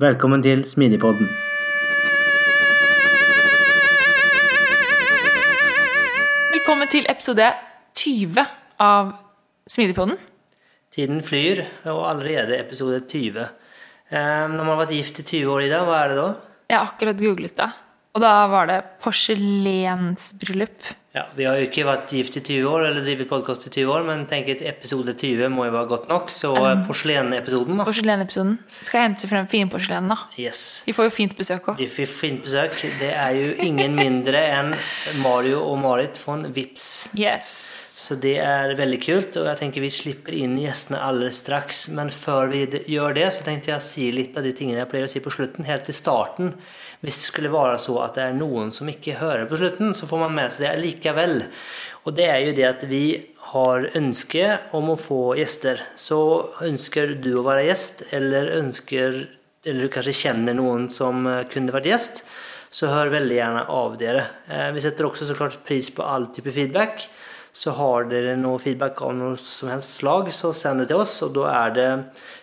Velkommen til Smidigpodden. Velkommen til episode 20 av Smidigpodden. Tiden flyr, og allerede episode 20. Eh, når man har vært gift i 20 år, Ida, hva er det da? Jeg har akkurat googlet det. Og da var det porselensbryllup. Ja, Vi har jo ikke vært gift i 20 år eller drevet podkast i 20 år, men tenker at episode 20 må jo være godt nok. Så um, porselenepisoden, da. Porselenepisoden. Skal hente frem finporselen, da. Yes. Vi får jo fint besøk òg. Vi får fint besøk. Det er jo ingen mindre enn Mario og Marit von Vips. Yes. Så det er veldig kult, og jeg tenker vi slipper inn gjestene allerede straks. Men før vi gjør det, så tenkte jeg å si litt av de tingene jeg pleier å si på slutten, helt til starten. Hvis det skulle være så at det er noen som ikke hører på slutten, så får man med seg det likevel. Og det er jo det at vi har ønske om å få gjester. Så ønsker du å være gjest, eller ønsker eller du kanskje kjenner noen som kunne vært gjest, så hør veldig gjerne av dere. Eh, vi setter også så klart pris på all type feedback. Så har dere noe feedback av noe som helst slag, så send det til oss. Og da er det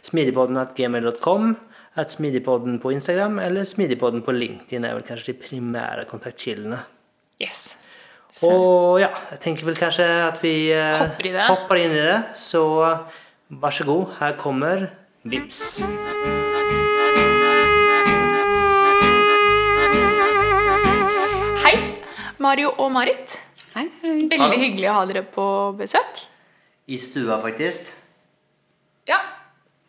smidigpodden.gmail.com at Smidigpodden på Instagram eller Smidigpodden på LinkedIn er vel kanskje de primære kontaktkildene. Yes. Så. Og ja, jeg tenker vel kanskje at vi eh, hopper, hopper, inn i det. Så vær så god, her kommer Vips. Hei, Mario og Marit. Hei, hei. Veldig Hallo. hyggelig å ha dere på besøk. I stua, faktisk. Ja,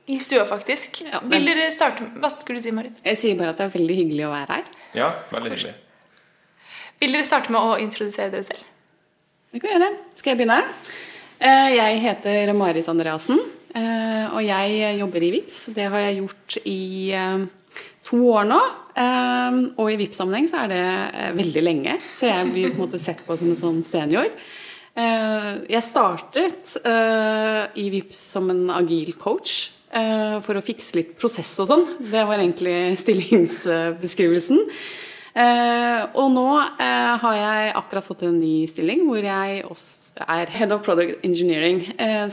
i stua, faktisk. Ja, men... Vil dere starte Hva skulle du si, Marit? Jeg sier bare at det er veldig hyggelig å være her. Ja, veldig hyggelig. Vil dere starte med å introdusere dere selv? Det kan jeg gjøre. Skal jeg begynne? Eh, jeg heter Marit Andreassen, eh, og jeg jobber i VIPS. Det har jeg gjort i eh, to år nå. Og i VIPS-sammenheng så er det veldig lenge, så jeg blir på en måte sett på som en sånn senior. Jeg startet i VIPS som en agil coach. Eh, for å fikse litt prosess og sånn. Det var egentlig stillingsbeskrivelsen. Eh, og nå eh, har jeg akkurat fått en ny stilling hvor jeg også er Head of Product Engineering.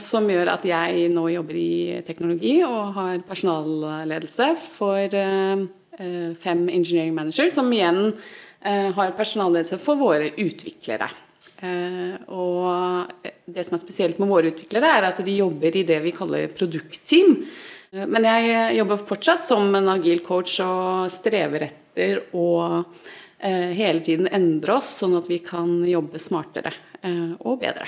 Som gjør at jeg nå jobber i teknologi og har personalledelse for fem engineering managers, som igjen har personalledelse for våre utviklere. Eh, og det som er spesielt med våre utviklere, er at de jobber i det vi kaller produktteam. Eh, men jeg jobber fortsatt som en agil coach og strever etter å eh, hele tiden endre oss, sånn at vi kan jobbe smartere og bedre.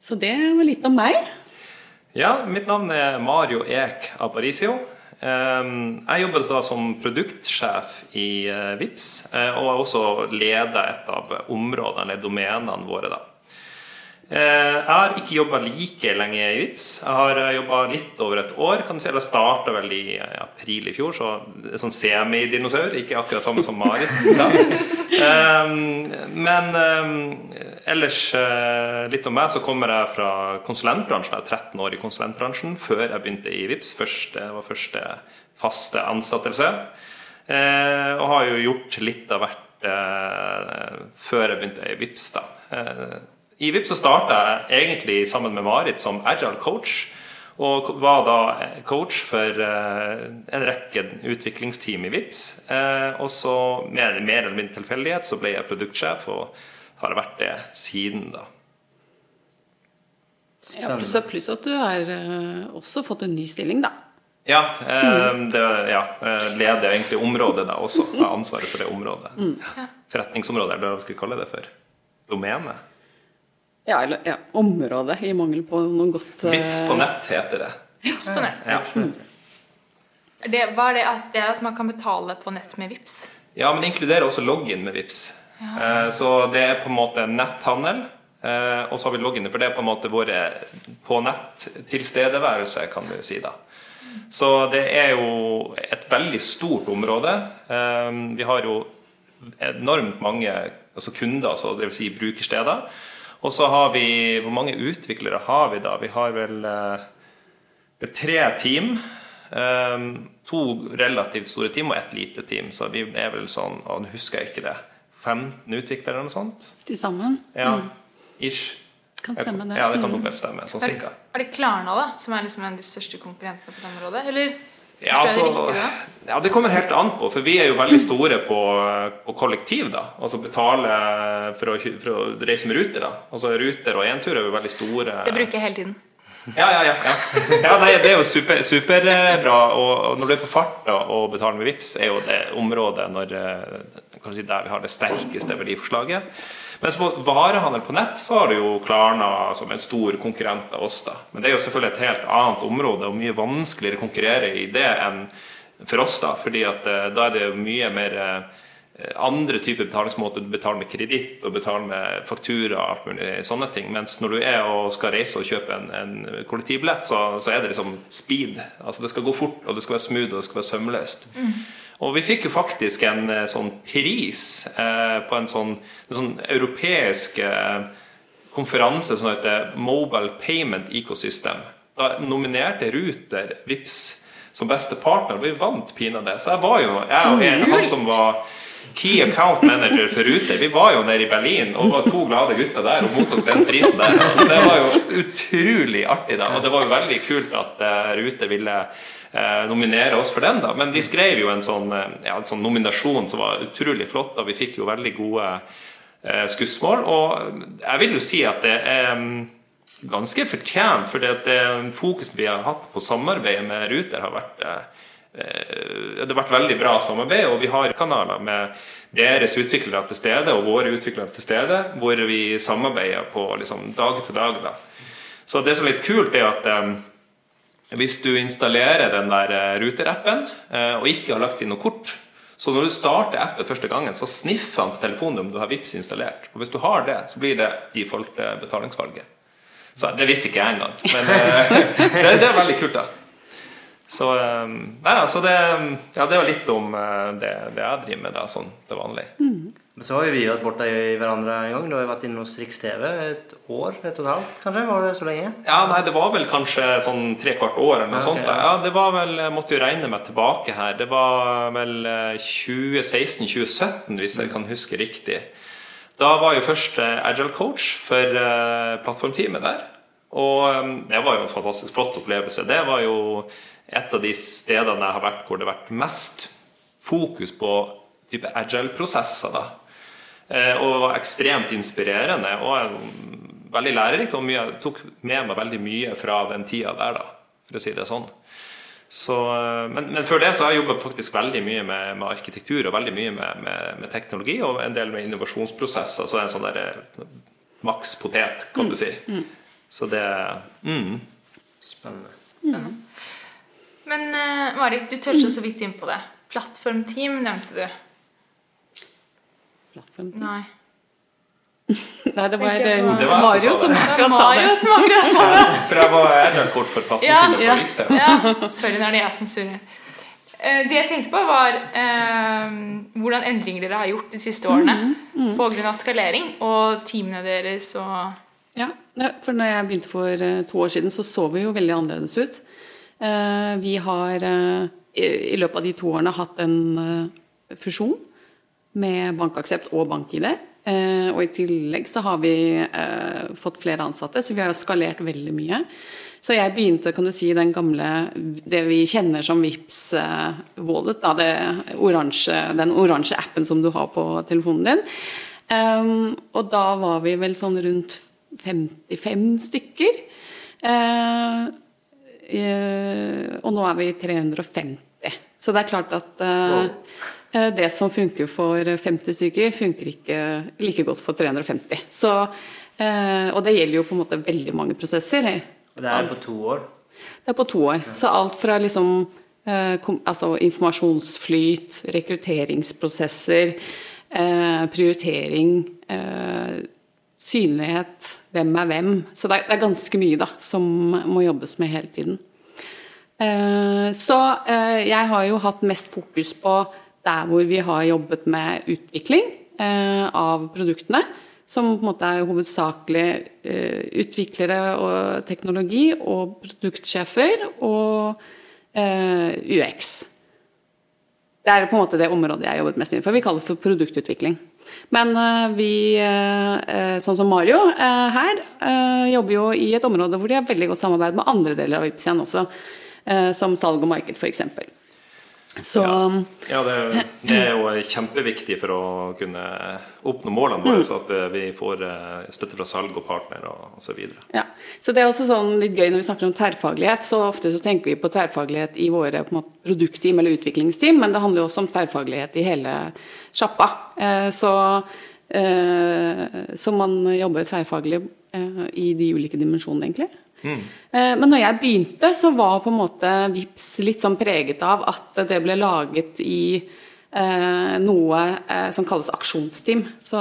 Så det var litt om meg. Ja, mitt navn er Mario Ek Aparicio. Ehm, jeg jobber da som produktsjef i eh, VIPS, eh, og er også leder et av områdene, eller domenene våre. da. Eh, jeg har ikke jobba like lenge i VIPS. Jeg har jobba litt over et år. kan du si, Eller starta vel i april i fjor, så det er sånn semidinosaur. Ikke akkurat samme som Marit. Ja. Ehm, men ehm, ellers litt om meg, så kommer jeg fra konsulentbransjen. Jeg er 13 år i konsulentbransjen før jeg begynte i VIPS. Første, det var første faste ansettelse. Eh, og har jo gjort litt av hvert før jeg begynte i VIPS. da i VIP så starta jeg egentlig sammen med Marit som agile coach. Og var da coach for uh, en rekke utviklingsteam i VIPS. Uh, og så mer, mer eller mindre tilfeldighet så ble jeg produktsjef, og har vært det siden da. Ja, pluss, pluss at du har også fått en ny stilling, da. Ja, eh, det, ja, eh, leder egentlig området da også. Har ansvaret for det området. Forretningsområdet, eller hva skal vi kalle det for? Domene? Ja, eller ja, område, i mangel på noe godt uh... Vips på nett heter det. Vips på nett. Ja. Mm. Det, hva er det at, det er at man kan betale på nett med Vips? Ja, men det inkluderer også login med VIPS. Eh, Så det er på en måte netthandel. uh, Og så har vi login, for det er på en måte vår på nett-tilstedeværelse, kan du si da. Så det er jo et veldig stort område. Eh, Vi har jo enormt mange altså kunder, altså dvs. Si brukersteder. Og så har vi Hvor mange utviklere har vi da? Vi har vel eh, tre team. Eh, to relativt store team og ett lite team. Så vi er vel sånn, og nå husker jeg ikke det, 15 utviklere eller noe sånt? til sammen. Ja, ish. Kan stemme det. Ja, det kan nok vel stemme, sånn cirka. er det Klarna, da, som er liksom en av de største konkurrentene på det området? Eller Ja, altså, det ja, det kommer helt an på, for vi er jo veldig store på, på kollektiv, da. Altså betale for å, for å reise med Ruter, da. Altså Ruter og Entur er jo veldig store. Det bruker jeg hele tiden. Ja, ja, ja. ja. ja nei, det er jo super, superbra. Og, og når du er på fart og betaler med VIPS, er jo det området når, eh, kanskje der vi har det sterkeste verdiforslaget. Mens på varehandel på nett så har du jo Klarna som en stor konkurrent av oss. da. Men det er jo selvfølgelig et helt annet område, og mye vanskeligere å konkurrere i det enn for oss. da, fordi at eh, da er det jo mye mer eh, andre typer betalingsmåter. Du betaler med kreditt og betaler med faktura og alt mulig sånne ting. Mens når du er og skal reise og kjøpe en, en kollektivbillett, så, så er det liksom speed. Altså Det skal gå fort, og det skal være smooth og det skal være sømløst. Og vi fikk jo faktisk en eh, sånn pris eh, på en sånn, en sånn europeisk eh, konferanse som heter Mobile Payment Ecosystem. Da nominerte Ruter Vips som beste partner, og vi vant pinadø. Så jeg var jo jeg og en, han som var Key Account Manager for Ruter, vi var jo nede i Berlin og var to glade gutter der og mottok den prisen der. Det var jo utrolig artig, da. Og det var jo veldig kult at Ruter ville nominere oss for den, da. Men de skrev jo en sånn, eh, ja, en sånn nominasjon som var utrolig flott, og vi fikk jo veldig gode eh, skussmål. Og jeg vil jo si at det er mm, ganske fortjent, for det, det fokuset vi har hatt på samarbeidet med Ruter, har vært eh, eh, det har vært veldig bra samarbeid, og vi har kanaler med deres utviklere til stede og våre utviklere til stede, hvor vi samarbeider på liksom, dag til dag. Da. Så det som er litt kult, er at eh, hvis du installerer den der eh, Ruter-appen eh, og ikke har lagt inn noe kort, så når du starter appen første gangen, så sniffer han på telefonen om du har Vipps installert. Og hvis du har det, så blir det default folk betalingsvalget. Så Det visste ikke jeg engang, men eh, det, det er veldig kult, da. Så, eh, nei, altså det, ja, det var litt om eh, det, det jeg driver med da, sånn til vanlig. Mm. så har jo vi vært borti i hverandre en gang. Du har jo vært inne hos Riks-TV et år, et og et halvt kanskje? Var det så lenge? Ja, nei, det var vel kanskje sånn tre kvart år eller noe Ja, okay, sånt. da. Ja, det var vel, Jeg måtte jo regne meg tilbake her. Det var vel 2016-2017, hvis jeg kan huske riktig. Da var jeg jo først eh, agile coach for eh, plattformteamet der. Og eh, det var jo en fantastisk flott opplevelse. Det var jo et av de stedene jeg har vært hvor det har vært mest fokus på type agile-prosesser. da. Og Og var ekstremt inspirerende og eh, veldig lærerikt. Og mye, tok med meg veldig mye fra den tida der, da, for å si det sånn. Så, eh, men, men før det så har jeg jobbet faktisk veldig mye med, med arkitektur og veldig mye med, med, med teknologi og en del med innovasjonsprosesser. Så det er en sånn der eh, maks potet, kan du si. Så det mm. Spennende. Men uh, Marit, du toucha så vidt inn på det. Plattformteam nevnte du. Plattformteam? Nei. Nei, det var jeg Det var jeg som Mario sa som Det akkurat sa det. som akkurat sa det. For jeg var agile-kort for plattformteam. Ja, Riks-TV. Ja, sorry, nå er det jeg som surrer. Uh, Det jeg tenkte på, var uh, hvordan endringer dere har gjort de siste årene. På grunn av skalering og teamene deres og Ja, for når jeg begynte for to år siden, så så vi jo veldig annerledes ut. Eh, Vi har eh, i løpet av de to årene hatt en eh, fusjon med Bankaksept og BankID. Og i tillegg så har vi fått flere ansatte, så vi har skalert veldig mye. Så jeg begynte, kan du si, den gamle Det vi kjenner som Vipps eh, Wallet, da, det oransje, den oransje appen som du har på telefonen din. Um, og da var vi vel sånn rundt 55 stykker. Eh, og nå er vi 350. Så det er klart at eh, Wow. eh, det som funker for 50 stykker, funker ikke like godt for 350. Så, eh, og det gjelder jo på en måte veldig mange prosesser. Og det er på to år. Det er på to år. Så alt fra liksom eh, altså informasjonsflyt, rekrutteringsprosesser, eh, prioritering, eh, synlighet, hvem er hvem. Så det er, det er ganske mye da, som må jobbes med hele tiden. Eh, så eh, jeg har jo hatt mest fokus på der hvor vi har jobbet med utvikling eh, av produktene. Som på en måte er hovedsakelig eh, utviklere og teknologi og produktsjefer og eh, UX. Det er på en måte det området jeg har jobbet mest innenfor. Vi kaller det for produktutvikling. Men eh, vi, eh, eh, sånn som Mario her, jobber jo i et område hvor de har veldig godt samarbeid med andre deler av Vipps igjen også, som salg og marked f.eks. Så Ja, det, det er jo kjempeviktig for å kunne oppnå målene våre, så at eh, vi får eh, støtte fra salg og partner og osv. Ja, så det er også sånn litt gøy når vi snakker om tverrfaglighet. Så ofte så tenker vi på tverrfaglighet i våre på måte, produktteam eller utviklingsteam, men det handler jo også om tverrfaglighet i hele sjappa. Eh, så, eh, så man jobber tverrfaglig eh, i de ulike dimensjonene, egentlig. Eh, Men når jeg begynte, så var på en måte VIPS litt sånn preget av at det ble laget i eh, noe eh, som kalles aksjonsteam. Så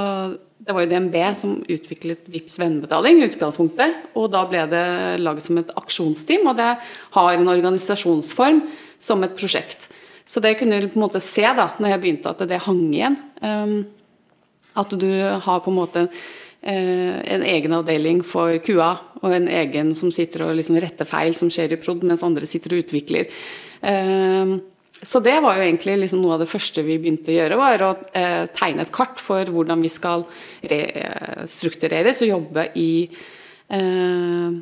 det var jo DNB som utviklet VIPS vennebetaling i utgangspunktet. Og da ble det laget som et aksjonsteam, og det har en organisasjonsform som et prosjekt. Så det kunne du på en måte se da når jeg begynte, at det hang igjen. Um, at du har på en måte en egen avdeling for QA, og en egen som sitter og liksom retter feil som skjer i prod, mens andre sitter og utvikler. Eh, så det var jo egentlig liksom noe av det første vi begynte å gjøre, var å eh, tegne et kart for hvordan vi skal restruktureres og jobbe i eh,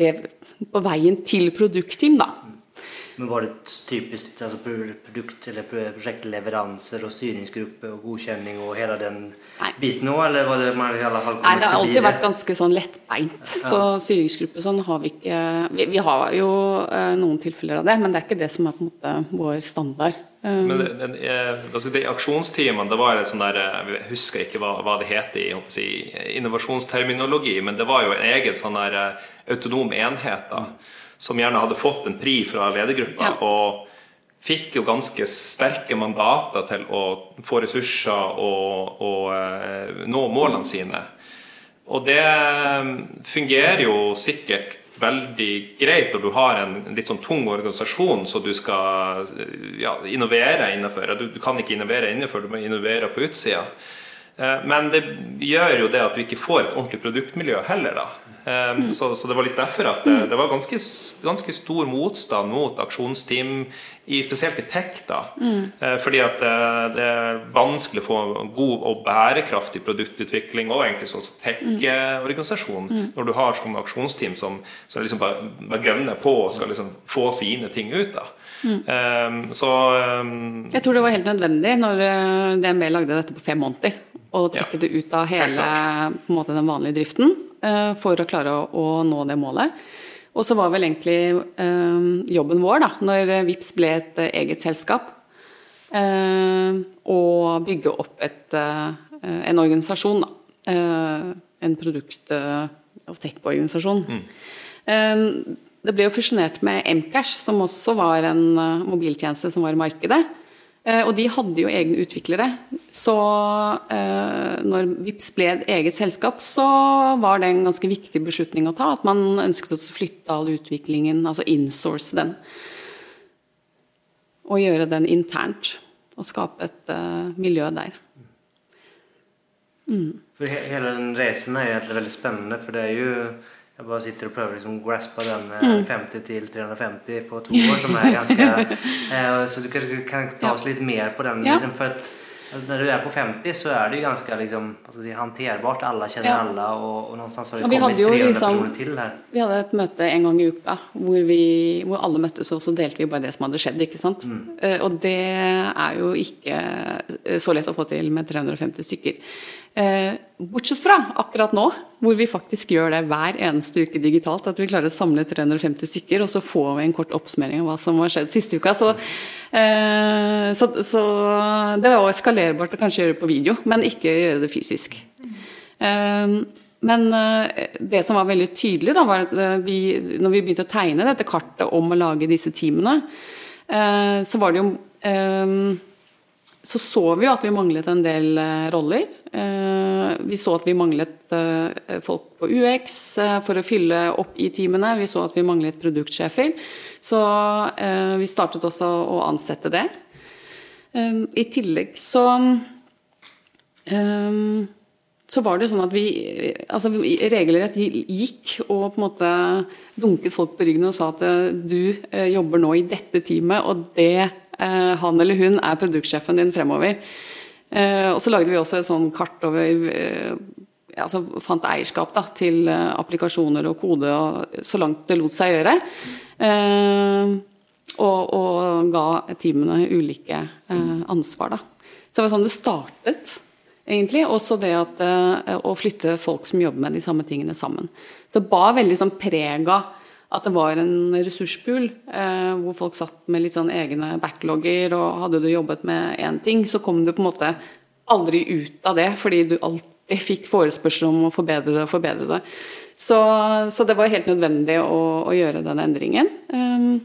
det, på veien til produktteam, da. Men var det typisk altså produkt eller prosjektleveranser og styringsgruppe og godkjenning og hele den Nei. biten òg, Eller var det man i alle fall kommet forbi det Det har alltid det? vært ganske sånn lettbeint. Så styringsgruppe sånn har vi ikke vi, vi har jo eh, noen tilfeller av det, men det er ikke det som er på en måte vår standard. Eh, Men det, det, altså de aksjonsteamene, det var et sånn der eh, Jeg husker ikke hva, hva det heter i si, innovasjonsterminologi, men det var jo en egen sånn der eh, autonom enhet da, som gjerne hadde fått en pri fra ledergruppa, Ja. og fikk jo ganske sterke mandater til å få ressurser og, og eh, nå målene sine. Og det eh, fungerer jo sikkert veldig greit når du har en litt sånn tung organisasjon så du skal eh, ja, innovere innenfor. Du, du kan ikke innovere innenfor, du må innovere på utsida. Men det gjør jo det at du ikke får et ordentlig produktmiljø heller, da. Eh, Så, så det var litt derfor at det, det var ganske, ganske stor motstand mot aksjonsteam, i, spesielt i tech. da. Eh, Fordi at det, det er vanskelig å få god og bærekraftig produktutvikling og egentlig sånn tech-organisasjon når du har sånne aksjonsteam som, som liksom bare, bare gønner på og skal liksom få sine ting ut. da. Eh, Så um, Jeg tror det var helt nødvendig når eh, DNB lagde dette på fem måneder, og trekke Ja. det ut av hele måte, den vanlige driften eh, for å klare å, nå det målet. Og så var vel egentlig eh, jobben vår, da, når VIPS ble et eh, eget selskap, eh, å bygge opp et, eh, en organisasjon, da. Eh, en produkt- eh, og tech-organisasjon. Eh, Det ble jo fusjonert med Mcash, som også var en eh, mobiltjeneste som var i markedet. Eh, Og de hadde jo egne utviklere. Så eh, når Vips ble et eget selskap, så var det en ganske viktig beslutning å ta. At man ønsket å flytte all utviklingen, altså insource den. Og gjøre den internt. Og skape et eh, miljø der. For he- hele den er jo egentlig veldig spennende, for det er ju jag bare sitter og prøver liksom graspe den eh, Mm. 50 til 350 på to år som er ganske eh, så du kanskje kan ta oss litt mer på den. Liksom for at når du er på 50 så er det jo ganske liksom, alltså, håndterbart. Alle hanterbart. Alla känner Ja. alle. Og, og någonstans har det kommet vi kommit 300 liksom- personer til her. Vi hadde et møte en gang i uka hvor, vi, hvor alle møttes, og så delte vi bare det som hadde skjedd. ikke sant? Eh, og det er jo ikke så lett å få til med 350 stykker. Eh, bortsett fra akkurat nå, hvor vi faktisk gjør det hver eneste uke digitalt. At vi klarer å samle 350 stykker, og så får vi en kort oppsummering av hva som har skjedd siste uka. Så, eh, så, så det var eskalerbart å kanskje gjøre det på video, men ikke gjøre det fysisk. Eh, men det som var veldig tydelig, da, var at vi, når vi begynte å tegne dette kartet om å lage disse teamene, så var det jo så så vi jo at vi manglet en del roller. Vi så at vi manglet folk på UX for å fylle opp i teamene. Vi så at vi manglet produktsjefer. Så vi startet også å ansette det. I tillegg så så var det sånn at vi altså regelrett gikk og på en måte dunket folk på ryggen og sa at eh, du eh, jobber nå i dette teamet, og det eh, han eller hun er produktsjefen din fremover. Eh, og så lagde vi også et sånn kart over eh, altså Fant eierskap da, til eh, applikasjoner og kode og, så langt det lot seg gjøre. Og, og, ga teamene ulike ansvar, da. Så det var sånn det startet egentlig. Også det at, å flytte folk som jobber med de samme tingene sammen. Så det bar veldig sånn preg av at det var en ressurspool eh, hvor folk satt med litt sånn egne backlogger, og hadde du jobbet med én ting, så kom du på en måte aldri ut av det, fordi du alltid fikk forespørsel om å forbedre det og forbedre det. Så, så det var helt nødvendig å, å gjøre den endringen. Um,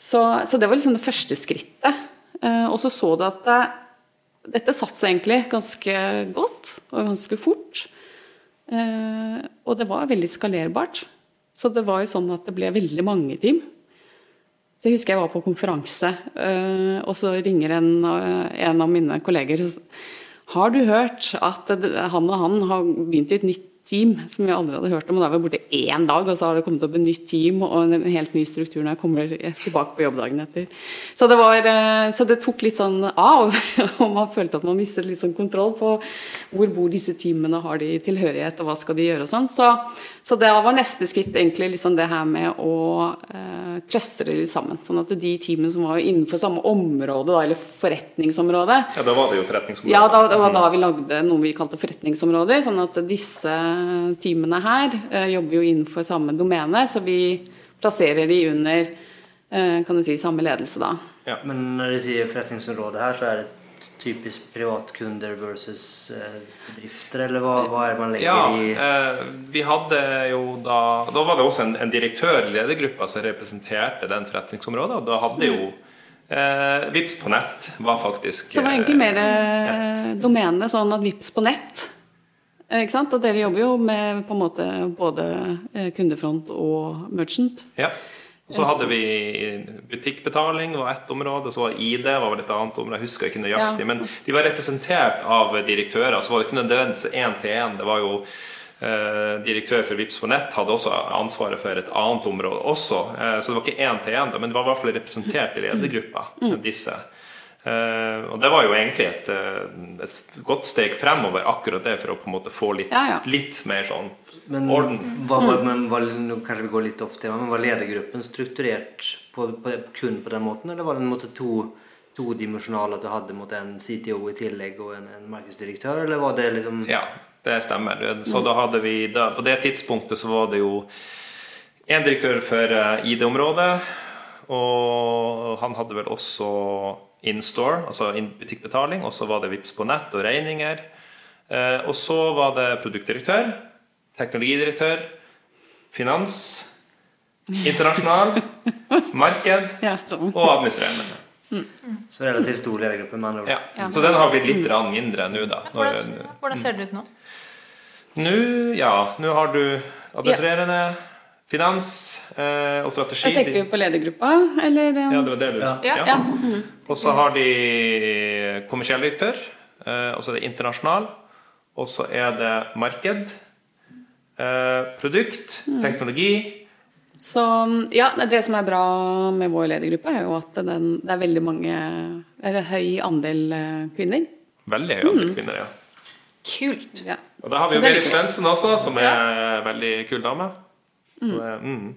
så, så, det var liksom det første skrittet. Uh, og så så du at dette satte seg egentlig ganske godt og ganske fort. Uh, og det var veldig skalerbart. Så det var jo sånn at det ble veldig mange team. Så jeg husker jeg var på konferanse, eh, og så ringer en, eh, en av mine kolleger Har du hørt at han og han har begynt i et nytt team som vi aldri hadde hørt om. og Da var vi borte én dag, og så har det kommet opp et nytt team og en helt ny struktur når jeg kommer tilbake på jobbdagen etter. Så det, var, eh, så det tok litt sånn av, og man følte at man mistet litt sånn kontroll på hvor bor disse teamene, har de tilhørighet, og hva skal de gjøre og sånn. Så, så det var neste skritt egentlig liksom det her med å eh, clustre litt sammen. Sånn at de teamene som var innenfor samme område, da, eller forretningsområde Ja, da var det jo forretningsområde. Ja, da, det var da vi lagde noe vi kalte forretningsområder. sånn at disse teamene her eh, jobber jo innenfor samme domene, så vi plasserer de under eh, kan du si, samme ledelse da. Ja. Men når de sier forretningsområde her, så er det typisk privatkunder versus eh, bedrifter, eller hva, hva, er det man legger ja, i eh, vi hadde jo da Da var det også en, en direktør i ledergruppa som representerte den forretningsområdet, og da hadde jo eh, Vips på nett var faktisk Så det var egentlig mer eh, domene sånn at Vips på nett Eh, ikke sant? Og dere jobber jo med på en måte både eh, kundefront og merchant. Ja. Og så hadde vi butikkbetaling var ett område, så var ID var vel et annet område. Jeg husker ikke nøyaktig. Ja. Men de var representert av direktører. Så var det ikke nødvendigvis én til én. Det var jo eh, direktør for Vips på nett hadde også ansvaret for et annet område også. Eh, så det var ikke én til én, men det var i hvert fall representert i ledergruppa. Mm. disse. Uh, og det var jo egentlig et, eh, et, godt steg fremover, akkurat det, for å på en måte få litt, ja, ja. litt mer sånn men, orden. Var, var, men var, nå kanskje vi går litt off tema, men var ledergruppen strukturert på, på, kun på den måten, eller var det en måte to todimensjonal at du hadde mot en CTO i tillegg og en, en markedsdirektør, eller var det liksom Ja, det stemmer. Så da hadde vi da, På det tidspunktet så var det jo én direktør for eh, ID-området, og han hadde vel også in store, altså in butikkbetaling. Og så var det VIPS på nett og regninger. Eh, og så var det produktdirektør, teknologidirektør, finans, internasjonal, marked og administrerende. Mm. Så relativt stor ledergruppe, andre. Ja. Så den har blitt litt mindre nå, da. Hvordan, hvordan ser det ut nå? Nå, ja, nå har du administrerende Finans eh, og strategi. Jeg tenker på ledergruppa, eller? Ja, det var det du ja. ja. ja. Mm. Og så har de kommersiell direktør, eh, og så er det internasjonal, og så er det marked, eh, produkt, mm. teknologi. Så ja, det som er bra med vår ledergruppe, er jo at den, det er veldig mange Eller høy andel eh, kvinner. Veldig høy andel mm. kvinner, ja. Kult. Ja. Og da har vi jo Berit Svendsen også, som er en veldig kul dame. Så, det, mm.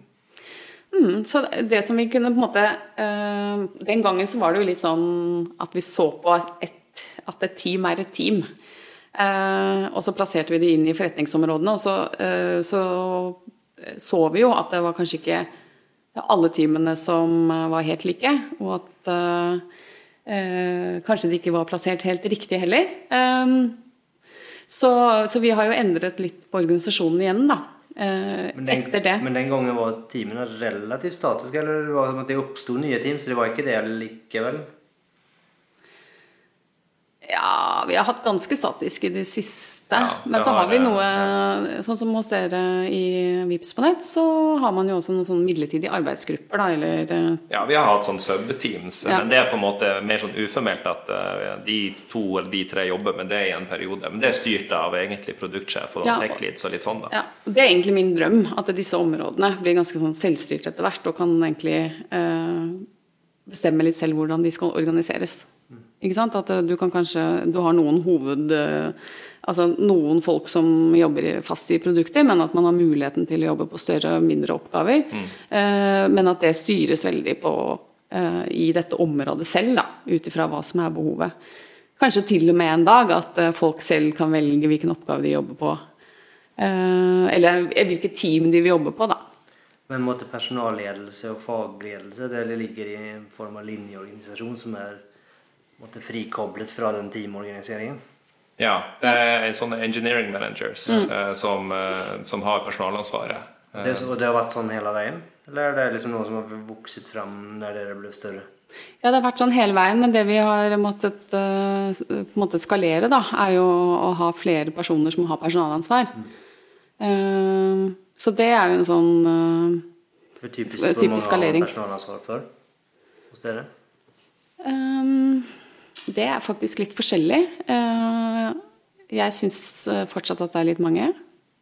Mm, så det som vi kunne på en måte øh, Den gangen så var det jo litt sånn at vi så på et, at et team er et team. Uh, og så plasserte vi det inn i forretningsområdene, og så, uh, så så vi jo at det var kanskje ikke alle teamene som var helt like, og at uh, kanskje de ikke var plassert helt riktig heller. Um, så, så, vi har jo endret litt på organisasjonen igjen, da. Eh, men den, etter det. Men den gangen var teamene relativt statiske, eller det var som at det oppsto nye team, så det var ikke det likevel? Ja, vi har hatt ganske statisk i det siste. Ja, men så har har vi det, noe Sånn som hos dere i Vips på nett, så har man jo også noen sånn midlertidige arbeidsgrupper, da, eller eh, Ja, vi har hatt sånn subteams, Ja. men det er på en måte mer sånn uformelt at eh, de to eller de tre jobber med det i en periode. Men det er styrt av egentlig produktsjef og Ja. tech leads og litt sånn, da. Ja, Det er egentlig min drøm, at disse områdene blir ganske sånn selvstyrt etter hvert, og kan egentlig eh, bestemme litt selv hvordan de skal organiseres. Ikke sant? At eh, du kan kanskje Du har noen hoved... eh, altså noen folk som jobber fast i produkter, men at man har muligheten til å jobbe på større og mindre oppgaver. Mm. men at det styres veldig på eh, i dette området selv, da, ut ifra hva som er behovet. Kanskje til og med en dag at eh, folk selv kan velge hvilken oppgave de jobber på. Eh, eller hvilket team de vil jobbe på, da. Men måtte personalledelse og fagledelse det ligger i en form av linjeorganisasjon som er måtte, frikoblet fra den teamorganiseringen? Ja, det er sånne engineering managers Mm. eh, som, eh, som har personalansvaret. Det, og det har vært sånn hele veien? Eller er det liksom noe som har vokset fram når dere ble større? Ja, det har vært sånn hele veien, men det vi har måttet uh, på en måte skalere, da, er jo å ha flere personer som har personalansvar. Eh, så det er jo en sånn uh, For typisk, Typisk hvor mange har personalansvar for hos dere? Ehm, det er faktisk litt forskjellig. Eh, jeg syns eh, fortsatt at det er litt mange.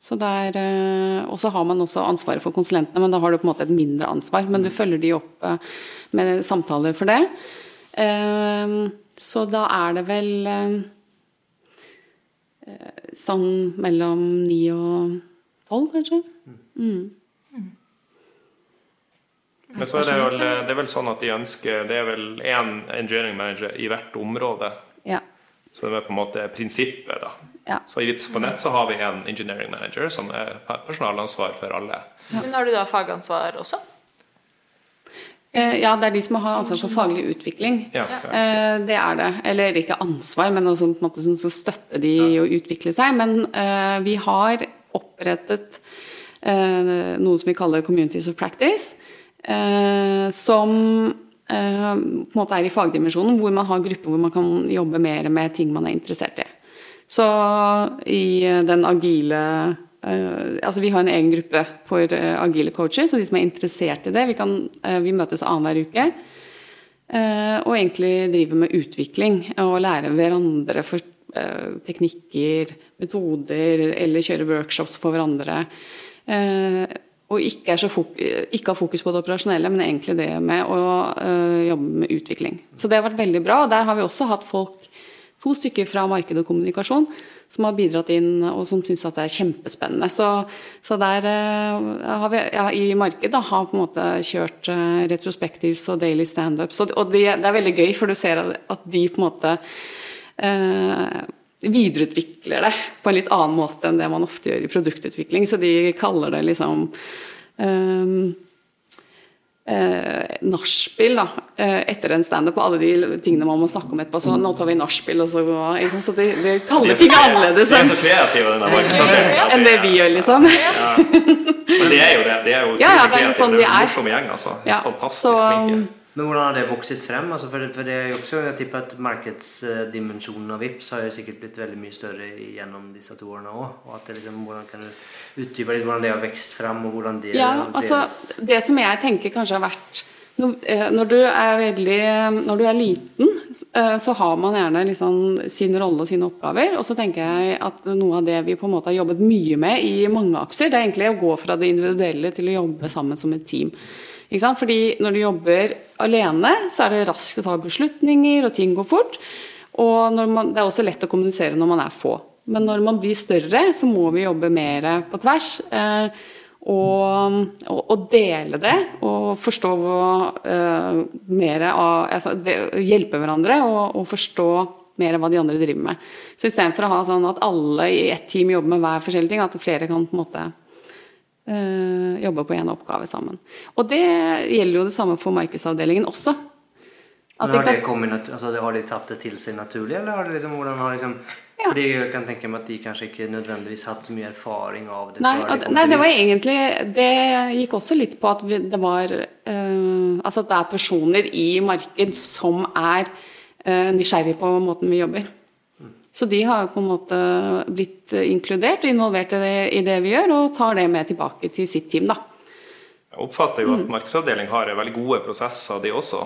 Så eh, og så har man også ansvaret for konsulentene, men da har du på en måte et mindre ansvar. Men du følger de opp med samtaler for det. Så da er det vel sånn mellom ni og tolv, kanskje. Men så er det, vel, det er vel sånn at de ønsker Det er vel én engineering manager i hvert område. Ja. Så det er på en måte prinsippet, da. Ja. Så i Vips på nett så har vi en engineering manager som er personalansvar for alle. Men har du da fagansvar også? Eh, Ja, det er de som har ansvar for faglig utvikling. Ja, Eh, Det er det. Eller ikke ansvar, men også på en måte som støtter de i å utvikle seg. Men eh, vi har opprettet eh, noe som vi kaller Communities of Practice. Eh, som eh, på en måte er i fagdimensjonen, hvor man har grupper hvor man kan jobbe mer med ting man er interessert i. Så i eh, den agile altså Vi har en egen gruppe for agile coacher, så de som er interessert i det, vi, kan, vi møtes annenhver uke. og egentlig driver med utvikling og lærer hverandre for teknikker, metoder, eller kjører workshops for hverandre. Og ikke, ikke har fokus på det operasjonelle, men egentlig det med å eh, jobbe med utvikling. Så det har vært veldig bra. Og der har vi også hatt folk, to stykker fra marked og kommunikasjon, som har bidratt inn og som syns at det er kjempespennende. Så, så der eh, har vi ja, i markedet har på en måte kjørt uh, retrospectives og daily standups. Og, og det, det er veldig gøy, for du ser at, de på en måte eh, videreutvikler det på en litt annen måte enn det man ofte gjør i produktutvikling. Så de kaller det liksom um, eh, nachspiel da, eh, etter en standup og alle de tingene man må snakke om etterpå. Så nå tar vi nachspiel, og så går? Så de, de kaller ting annerledes De er så kreative, den markedsavdelingen. enn det vi gjør, liksom. Men det er jo det. De er jo Ja, ja, det er kreative. sånn de er en gjeng, altså. Ja, Fantastisk flinke. Men hvordan har det vokset frem? Altså for, for det er jo også, jeg tipper at markedsdimensjonen av VIPS har jo sikkert blitt veldig mye større gjennom disse to årene òg. Liksom, hvordan kan du utdype litt hvordan det har vokst frem, og hvordan det Ja, altså, altså Det som jeg tenker kanskje har vært når, eh, du er veldig Når du er liten, eh, så har man gjerne liksom sin rolle og sine oppgaver. Og så tenker jeg at noe av det vi på en måte har jobbet mye med i mange aksjer, det er egentlig å gå fra det individuelle til å jobbe sammen som et team. Ikke sant? Fordi når du jobber alene, så er det raskt å ta beslutninger, og ting går fort. Og man, det er også lett å kommunisere når man er få. Men når man blir større, så må vi jobbe mer på tvers. Eh, og, og, og dele det, og forstå eh, mer av altså, det, Hjelpe hverandre og, og forstå mer av hva de andre driver med. Så istedenfor å ha sånn at alle i ett team jobber med hver forskjellig ting, at flere kan på en måte øh, jobbe på én oppgave sammen. Og det gjelder jo det samme for markedsavdelingen også. At, Men har, det kommet, altså, har de tatt det til seg naturlig, eller har det liksom, hvordan har liksom Ja. Fordi jeg kan tenke meg at de kanskje ikke nødvendigvis hatt så mye erfaring av det Nei, de nei, det var egentlig Det gikk også litt på at vi, det var øh, Altså at det er personer i marked som er øh, nysgjerrig på måten vi jobber. Så de har på en måte blitt inkludert og involvert i det, i det vi gjør, og tar det med tilbake til sitt team, da. Jeg oppfatter jo at markedsavdeling har veldig gode prosesser, de også.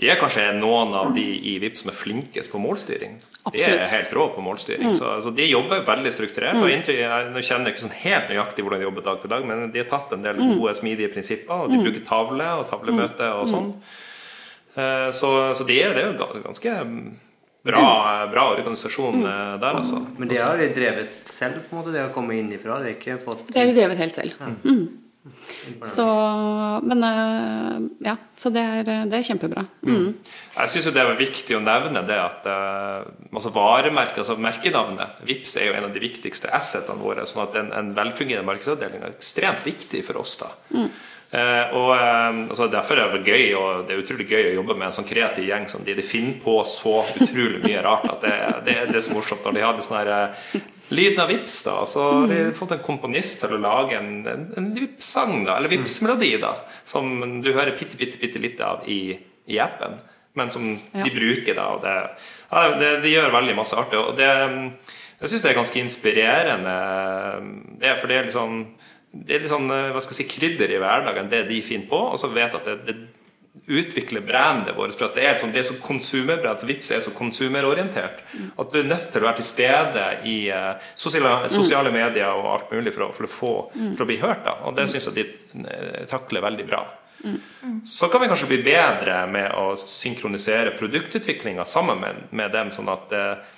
De er kanskje noen av de i VIP som er flinkest på målstyring. Absolutt. De er helt rå på målstyring. Så altså, De jobber veldig strukturert. og inntrykk, jeg, kjenner ikke sånn helt nøyaktig hvordan de jobber dag til dag, men de har tatt en del gode, smidige prinsipper. og De bruker tavle og tavlemøte og sånn. Eh, Så, så de er, det er jo ganske bra, bra organisasjon mm. der, altså. Men det har de drevet selv, på en måte, det har kommet innifra? Det har ikke fått Det har vi drevet helt selv. Mm. Så Men øh, ja, så det er, det er kjempebra. Mm. Jeg syns det er viktig å nevne det at eh, altså varemerket, altså merkenavnet Vips er jo en av de viktigste assetene våre. sånn at en, en velfungerende markedsavdeling er ekstremt viktig for oss. da. Eh, og eh, altså Derfor er det gøy og det er utrolig gøy å jobbe med en sånn kreativ gjeng som de. De finner på så utrolig mye rart at det, det, det er så morsomt når de hadde sånn her eh, Lyden av Vips, da. Så har de fått en komponist til å lage en, en, en Vips-sang, da, eller Vips-melodi, da. Som du hører bitte, bitte, bitte litt av i, i appen, men som Ja. de bruker, da. Og det, ja, det, de gjør veldig masse artig. Og det, jeg syns det er ganske inspirerende, det, for det er sånn det er litt sånn, hva skal jeg si, krydder i hverdagen, det de finner på, og så vet jeg at det, det utvikler brandet vårt. For at det er, sånn, det er så konsumerbrand, så Vipps er så konsumerorientert. At du er nødt til å være til stede i uh, sosiale, sosiale medier og alt mulig for å, for å, få, for å bli hørt. Da. Og det syns jeg de eh, takler veldig bra. Så kan vi kanskje bli bedre med å synkronisere produktutviklinga sammen med, med dem, sånn at eh,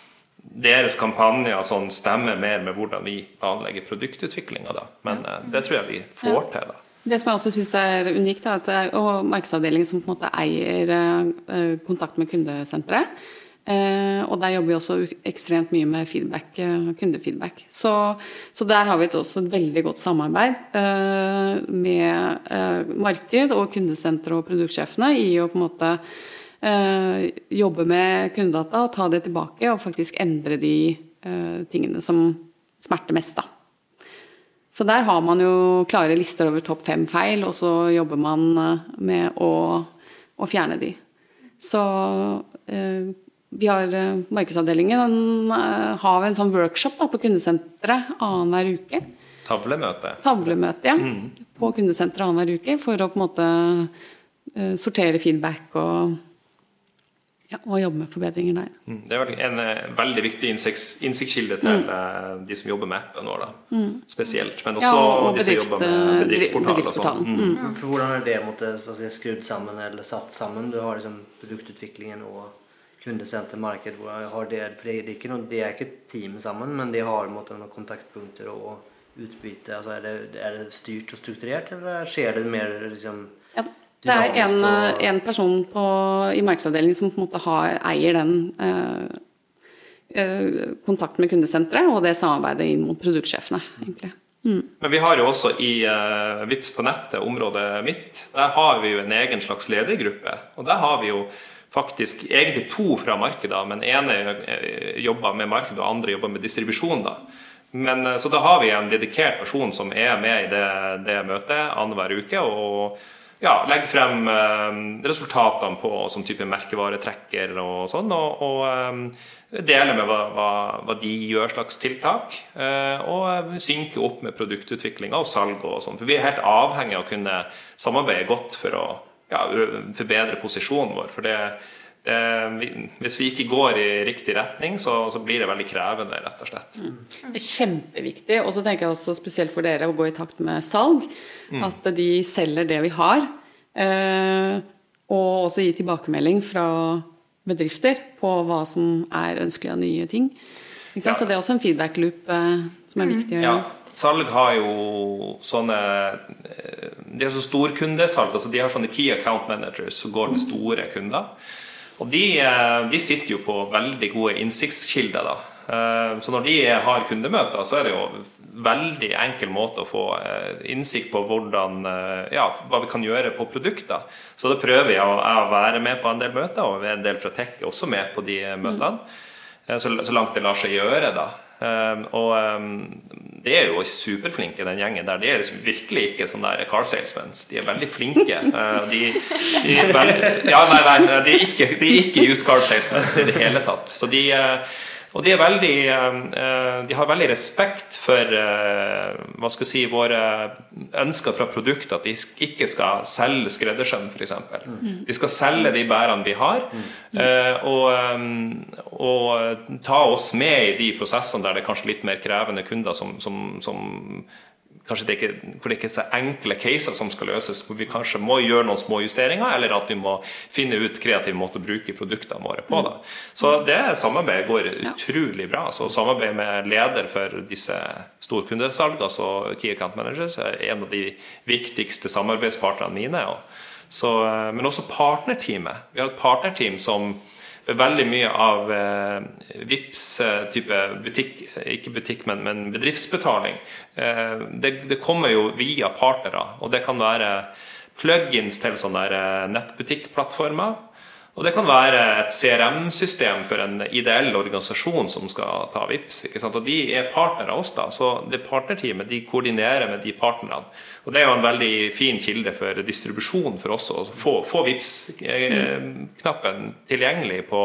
deres kampanjer sånn, stemmer mer med hvordan vi planlegger produktutviklinga. Da. Men ja. det tror jeg vi får til. da. Det som jeg også syns er unikt, er at det er markedsavdelingen som på en måte eier eh, kontakt med kundesenteret. Eh, og der jobber vi også ekstremt mye med feedback, eh, kundefeedback. Så, så der har vi et, også veldig godt samarbeid eh, med eh, marked og kundesenter og produktsjefene i å på en måte eh, jobbe med kundedata og ta det tilbake og faktisk endre de eh, tingene som smerter mest. da. Så der har man jo klare lister over topp fem feil, og så jobber man eh, med å, å fjerne de. Så eh, vi har eh, markedsavdelingen den har en sånn workshop da, på kundesenteret annenhver uke. Tavlemøte. Tavlemøte, ja. På kundesenteret annenhver uke for å på en måte eh, sortere feedback og, ja, og jobbe med forbedringer der. Mm, Det er en eh, veldig viktig innsiktskilde til eh, de som jobber med appen vår, da. spesielt. Men også Mm. Ja, og de som jobber med bedriftsportal og sånn. bedriftsportalen. Mm. For hvordan er det måtte, si, skrudd sammen eller satt sammen? Du har liksom produktutviklingen og kundesenter, marked. det, for det, det, er ikke noe, det er ikke et team sammen, men de har måtte, noen kontaktpunkter og utbytte. Altså, er, det, er det styrt og strukturert, eller skjer det mer liksom Ja, det er en, og- en person på, i markedsavdelingen som på en måte har, eier den eh, eh, kontakten med kundesenteret og det samarbeidet inn mot produktsjefene. egentlig. Men vi har jo også i eh, Vips på nettet, området mitt, der har vi jo en egen slags ledergruppe. Og der har vi jo faktisk egentlig to fra markedet, men ene eh, jobber med markedet, og andre jobber med distribusjon. da. Men, eh, så da har vi en dedikert person som er med i det, det møtet annenhver uke. og ja, legge frem eh, resultatene på som type merkevaretrekker og sånn, og, og eh, deler med hva, hva, hva de gjør slags tiltak. eh, og synke opp med produktutviklinga og salg og sånn. For vi er helt avhengig av å kunne samarbeide godt for å ja, forbedre posisjonen vår. For det, vi, hvis vi ikke går i riktig retning, så, så blir det veldig krevende, rett og slett. Det er kjempeviktig. Og så tenker jeg også spesielt for dere å gå i takt med salg. At de selger det vi har. Eh, og også gi tilbakemelding fra bedrifter på hva som er ønskelig av nye ting. Ikke sant? Ja. Så det er også en feedback loop eh, som er viktig å Ja, gjøre. salg har jo sånne eh, De har så storkundesalg. altså De har sånne key account managers som går til store kunder. Og de, eh, de sitter jo på veldig gode innsiktskilder. da. Eh, Så når de har kundemøter, så er det jo veldig enkel måte å få eh, innsikt på hvordan, ja, hva vi kan gjøre på produkter. Så det prøver jeg å, jeg å være med på en del møter, og en del fra Tech er også med på de møtene. Eh, Så, så langt det lar seg gjøre, da. Og de er jo superflinke, den gjengen der. De er liksom virkelig ikke sånne der car salesmans. De er veldig flinke. Eh, De, de er veldig, ja, nei, nei, de er ikke, de er ikke used car salesmans i det hele tatt. Så de, eh, og de, er veldig, eh, de har veldig respekt for eh, hva skal jeg si, våre ønsker fra produktet. At vi ikke skal selge skreddersøm, f.eks. Vi skal selge de bærene vi har, eh, og, og ta oss med i de prosessene der det er kanskje litt mer krevende kunder som, som, som Kanskje det ikke, hvor det ikke er så enkle caser som skal løses, hvor vi kanskje må gjøre noen små justeringer, eller at vi må finne ut kreative måter å bruke produktene våre på. Da. Så det samarbeidet går utrolig bra. Så samarbeid med leder for disse storkundesalg, altså Key Account Managers, er en av de viktigste samarbeidspartnerne mine. Så, men også partnerteamet. Vi har et partnerteam som veldig mye av eh, VIPs eh, type butikk, ikke butikk, men, men bedriftsbetaling, eh, det, det kommer jo via partnere. Og det kan være plugins til sånne eh, nettbutikkplattformer. Og det kan være et CRM-system for en ideell organisasjon som skal ta VIPs. Og de er partnere av oss, da. Så det partnerteamet de koordinerer med de partnerne. Og det er jo en veldig fin kilde for distribusjon for oss å få, få VIPs-knappen tilgjengelig på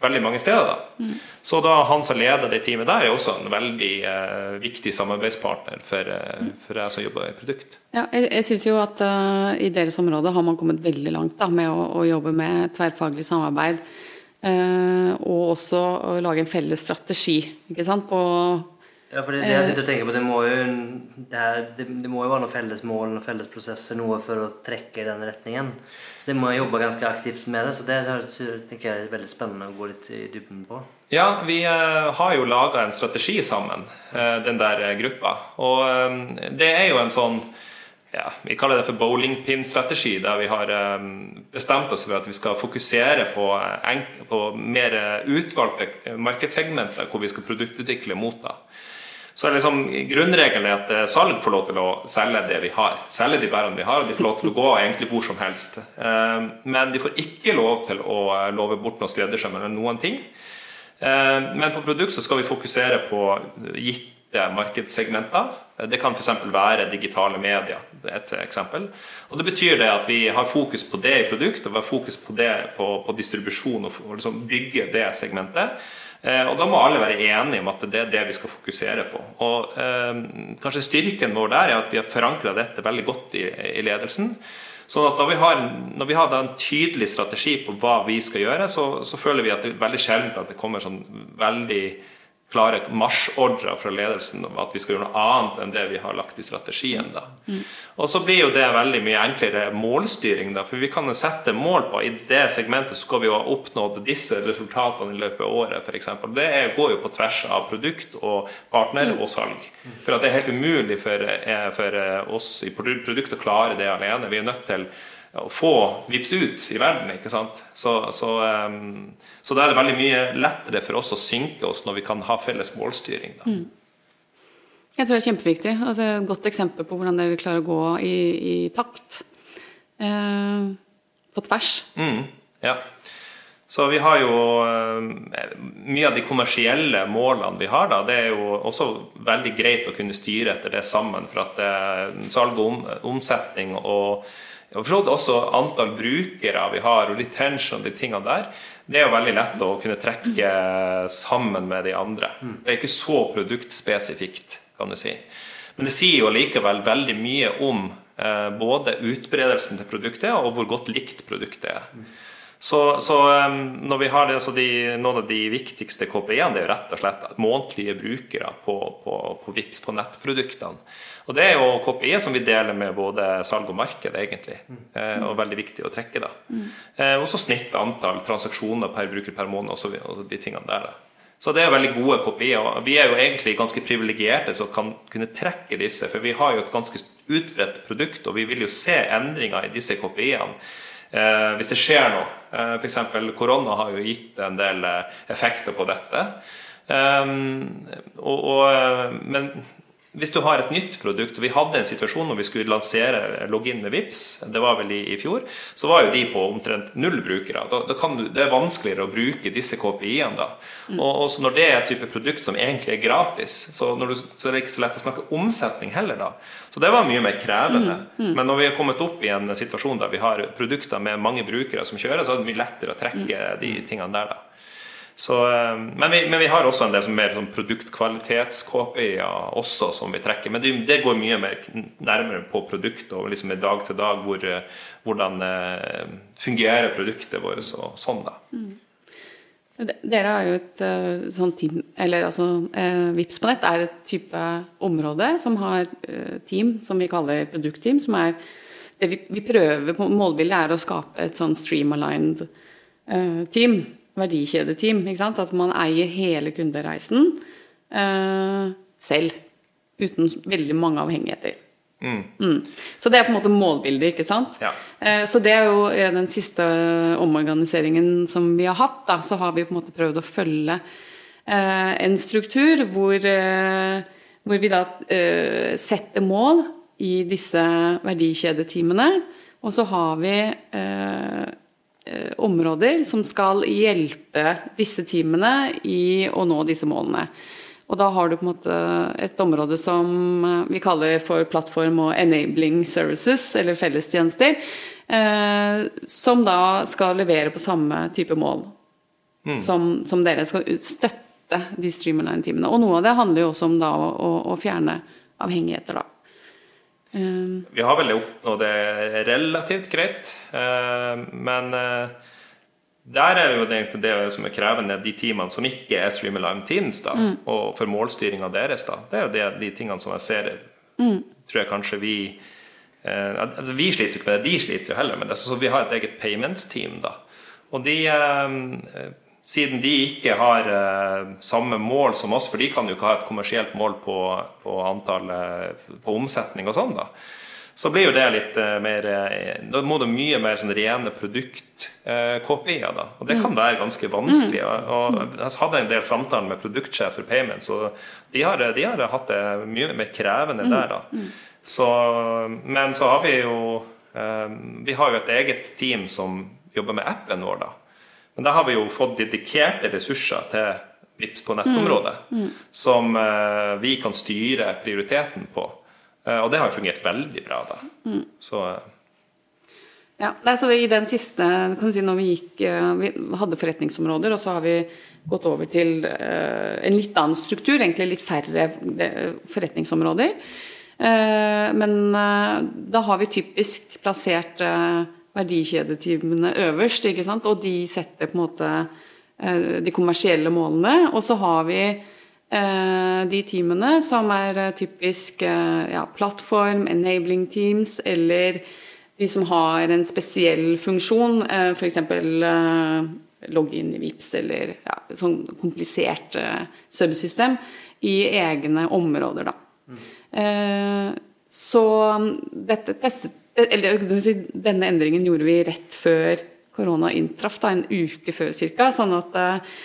veldig mange steder. Da. Så da han som leder det teamet der, er også en veldig eh, viktig samarbeidspartner for, eh, for jeg som jobber i produkt. Ja, jeg, jeg syns jo at uh, i deres område har man kommet veldig langt da, med å, å jobbe med tverrfaglig samarbeid. Uh, og også å lage en felles strategi ikke sant? på Ja, for det, det jeg sitter og tenker på, det må jo, det, her, det, det må jo være noen felles mål noen felles prosesser, noe for å trekke i den retningen. Så det må jeg jobbe ganske aktivt med det, så det tenker jeg er veldig spennende å gå litt i dybden på. Ja, vi eh, har jo laga en strategi sammen, eh, den der eh, gruppa. Og eh, det er jo en sånn ja, Vi kaller det for bowlingpin-strategi, der vi har eh, bestemt oss for at vi skal fokusere på, eh, enk- på mer eh, utvalgte eh, markedssegmenter hvor vi skal produktutvikle mot. da. Så liksom, Grunnregelen er at eh, salg får lov til å selge det vi har. Selge de bærene vi har, og de får lov til å gå egentlig hvor som helst. Eh, Men de får ikke lov til å eh, love bort noe skreddersøm eller noen ting. Men på produkt så skal vi fokusere på gitte markedssegmenter. Det kan f.eks. være digitale medier. Er et eksempel. Og Det betyr det at vi har fokus på det i produkt, og vi har fokus på det på, på distribusjon og, og liksom bygge det segmentet. Eh, Og Da må alle være enige om at det er det vi skal fokusere på. Og eh, Kanskje styrken vår der er at vi har forankra dette veldig godt i, i ledelsen. Sånn at når vi har, når vi har en tydelig strategi på hva vi skal gjøre, så, så føler vi at det er veldig sjelden at det kommer sånn veldig klare marsjordrer fra ledelsen om at vi skal gjøre noe annet enn det vi har lagt i strategien. da. Og så blir jo det veldig mye enklere målstyring, da, for vi kan jo sette mål på i det segmentet skal vi jo ha oppnådd disse resultatene i løpet av året, f.eks. Det går jo på tvers av produkt og partner og salg. For at det er helt umulig for, eh, for eh, oss i produkt å klare det alene. Vi er nødt til å få VIPS ut i verden. ikke sant? Så, så, um, så da er det veldig mye lettere for oss å synke oss når vi kan ha felles målstyring. Da. Jeg tror det er kjempeviktig. Altså, et godt eksempel på hvordan dere klarer å gå i, i takt. Eh, på tvers. Mm, ja. Så vi har jo eh, Mye av de kommersielle målene vi har, da, det er jo også veldig greit å kunne styre etter det sammen. For at eh, salg og om, omsetning og og for også antall brukere vi har, og retention de tingene der, det er jo veldig lett å kunne trekke sammen med de andre. Det er ikke så produktspesifikt, kan du si. Men det sier jo likevel veldig mye om eh, både utbredelsen til produktet og hvor godt likt produktet er. Så, så når vi har det, så de, noen av de viktigste KPI-ene, det er jo rett og slett månedlige brukere på, på, på VIPS, på nettproduktene. Og det er jo KPI som vi deler med både salg og marked, egentlig. Eh, og veldig viktig å trekke, da. Eh, også snitt antall transaksjoner per bruker per måned, og, så, og de tingene der. da. Så det er veldig gode kopier. og Vi er jo egentlig ganske privilegerte som kan kunne trekke disse, for vi har jo et ganske utbredt produkt, og vi vil jo se endringer i disse kopiene hvis det skjer noe. Eh, F.eks. korona har jo gitt en del eh, effekter på dette. Um, og, og, eh, men hvis du har et nytt produkt Vi hadde en situasjon når vi skulle lansere login med Vips det var vel i, i fjor, så var jo de på omtrent null brukere. Da, da kan du, det er vanskeligere å bruke disse KPI-ene. da. Mm. Og, og så når det er et type produkt som egentlig er gratis, så, du, så er det ikke så lett å snakke omsetning heller. da. Så det var mye mer krevende. Mm, Men når vi har kommet opp i en situasjon der vi har produkter med mange brukere som kjører, så er det mye lettere å trekke Mm. de tingene der. da. Så, eh, men, vi, men vi har også en del mer sånn produktkvalitets-KPI-er også som vi trekker. Men det, det går mye mer nærmere på produktet og liksom i dag til dag hvor, eh, hvordan eh, fungerer produktet vårt og sånn. da. Mm. Dere har jo et sånn team Eller altså eh, Vips på nett er et type område som har team som vi kaller produktteam. Som er det vi, vi prøver på Målbildet er å skape et sånn streamaligned eh, team. Verdikjedeteam. At man eier hele kundereisen eh, selv. Uten veldig mange avhengigheter. Mm. Så det er på en måte målbildet, ikke sant? Ja. Eh, Så det er jo eh, den siste omorganiseringen som vi har hatt. Da, så har vi på en måte prøvd å følge eh, en struktur hvor, eh, hvor vi da eh, setter mål i disse verdikjedeteamene. Og så har vi eh, eh, områder som skal hjelpe disse teamene i å nå disse målene. Og da har du på en måte et område som eh, vi kaller for plattform og enabling services, eller fellestjenester, eh, som da skal levere på samme type mål som, som dere skal støtte de streamline-teamene. Og noe av det handler jo også om da å, å, å fjerne avhengigheter, da. Eh, Vi har vel oppnådd det relativt greit, eh, men eh, der er jo det egentlig det som er krevende, de teamene som ikke er Streamalime Teams, da, og for målstyringa deres, da. Det er jo det, de tingene som jeg ser Tror jeg kanskje vi eh, altså Vi sliter jo ikke med det, de sliter jo heller med det. Så vi har et eget payments-team, da. Og de eh, Siden de ikke har eh, samme mål som oss, for de kan jo ikke ha et kommersielt mål på, på antall eh, på omsetning og sånn, da. Så blir jo det litt eh, mer eh, Da må det mye mer sånn rene produkt-KPI-er, da. Og det kan være ganske vanskelig. Og, og jeg hadde en del samtaler med produktsjef for Payments, og de har, de har hatt det mye mer krevende der, da. Så, men så har vi jo eh, Vi har jo et eget team som jobber med appen vår, da. Men da har vi jo fått dedikerte ressurser til VIPS på nettområdet, som uh, vi kan styre prioriteten på. Uh, og det har jo fungert veldig bra, da. Så uh, Ja, altså så I den siste kan du si, når vi gikk Vi hadde forretningsområder, og så har vi gått over til en litt annen struktur. Egentlig litt færre forretningsområder. Men da har vi typisk plassert verdikjedeteamene øverst, ikke sant? og de setter på en måte eh, de kommersielle målene. Og så har vi eh, de teamene som er eh, typisk ja, plattform, enabling teams, eller de som har en spesiell funksjon, f.eks. Logge inn i VIPS eller ja, sånn komplisert subsystem, i egne områder, da. Mm. så dette testet eller denne endringen gjorde vi rett før korona inntraff, da, en uke før ca. Sånn at eh,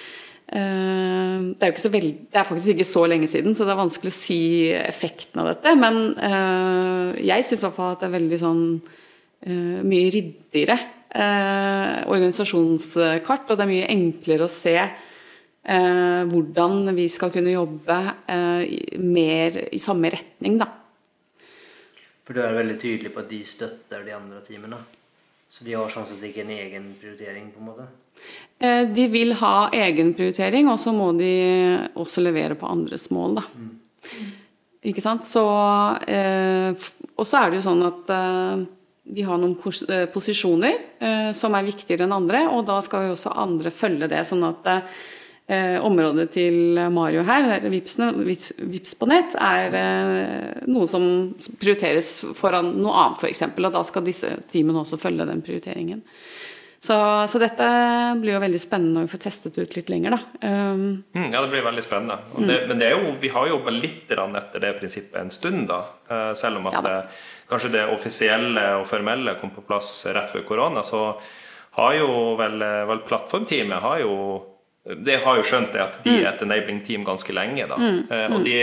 det, er jo ikke så veld, det er faktisk ikke så lenge siden, så det er vanskelig å si effekten av dette. Men uh, jeg syns i hvert fall at det er veldig sånn uh, mye ryddigere uh, organisasjonskart, og det er mye enklere å se eh, hvordan vi skal kunne jobbe eh, mer i samme retning, da. For du er veldig tydelig på at de støtter de andre teamene. Så de har sånn sett ikke en egen prioritering, på en måte. Eh, De vil ha egen prioritering, og så må de også levere på andres mål, da. Ikke sant? Så eh, Og så er det jo sånn at eh, vi har noen pos posisjoner som er viktigere enn andre, og da skal jo også andre følge det. Sånn at eh, området til Mario her, Vipsene, Vips, Vips på nett, er eh, noe som prioriteres foran noe annet, f.eks. Og da skal disse teamene også følge den prioriteringen. Så, så dette blir jo veldig spennende når vi får testet ut litt lenger, da. Um, Mm, ja, det blir veldig spennende. Og det, men det er jo, vi har jobba litt etter det prinsippet en stund, da. Eh, Selv om at Ja da. det, kanskje det offisielle og formelle kom på plass rett før korona, så har jo vel, eh, vel plattformteamet har jo det har jo skjønt at de er et enabling team ganske lenge. da. Eh, Og de,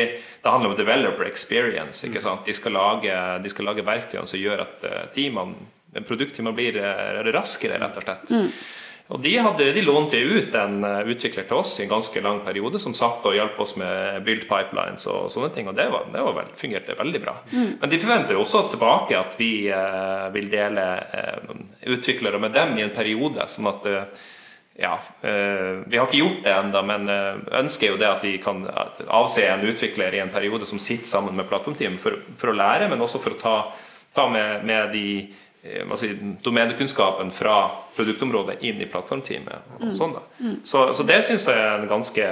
Det handler om developer experience. ikke sant? De skal lage, de skal lage verktøyene som gjør at eh, teamene, produktteamene blir eh, raskere, rett og slett. Og de, hadde, de lånte ut en utvikler til oss i en ganske lang periode, som satt og hjalp oss med build pipelines og sånne ting. Og det, var, det var veld, fungerte veldig bra. Men de forventer jo også tilbake at vi eh, vil dele eh, utviklere med dem i en periode. sånn at eh, ja, eh, Vi har ikke gjort det ennå, men eh, ønsker jo det at vi kan avse en utvikler i en periode som sitter sammen med plattformteam for, for å lære, men også for å ta, ta med, med de eh, hva si, domenekunnskapen fra produktområdet inn i plattformteamet. Og sånn da. Så, så det syns jeg er en ganske,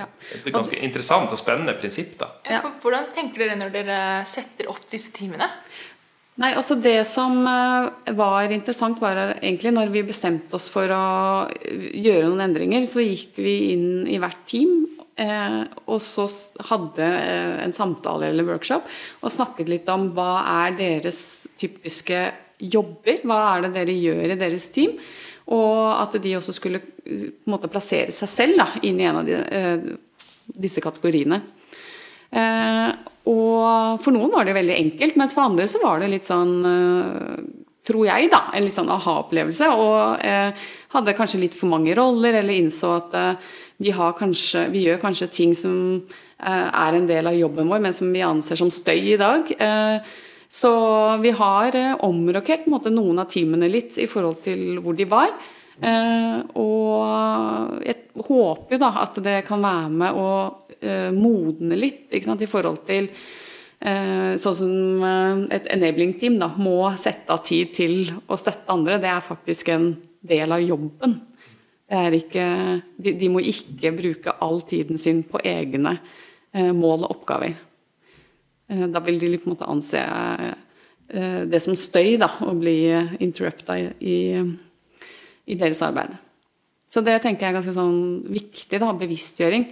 ja. et ganske interessant og spennende prinsipp. da. Ja, hvordan tenker dere når dere setter opp disse teamene? Nei, altså Det som eh, var interessant, var egentlig når vi bestemte oss for å eh, gjøre noen endringer, så gikk vi inn i hvert team. Eh, og så hadde en samtale eller workshop og snakket litt om hva er deres typiske jobber. Hva er det dere gjør i deres team? Og at de også skulle måte plassere seg selv da, inn i en av de, disse kategoriene. Eh, og for noen var det veldig enkelt, mens for andre så var det litt sånn eh, Tror jeg, da. En litt sånn aha-opplevelse. Og eh, hadde kanskje litt for mange roller, eller innså at eh, vi, kanskje, vi gjør kanskje ting som eh, er en del av jobben vår, men som vi anser som støy i dag. Eh, så vi har omrokert noen av teamene litt i forhold til hvor de var. Og jeg håper jo da at det kan være med å eh, modne litt sant, i forhold til eh, Sånn som eh, et enabling team da, må sette av tid til å støtte andre. Det er faktisk en del av jobben. Ikke, de, de må ikke bruke all tiden sin på egne mål og oppgaver. Da vil de på en måte anse det som støy da, å bli interrupta i, i, i deres arbeid. Så det tenker jeg er ganske sånn viktig, da, bevisstgjøring.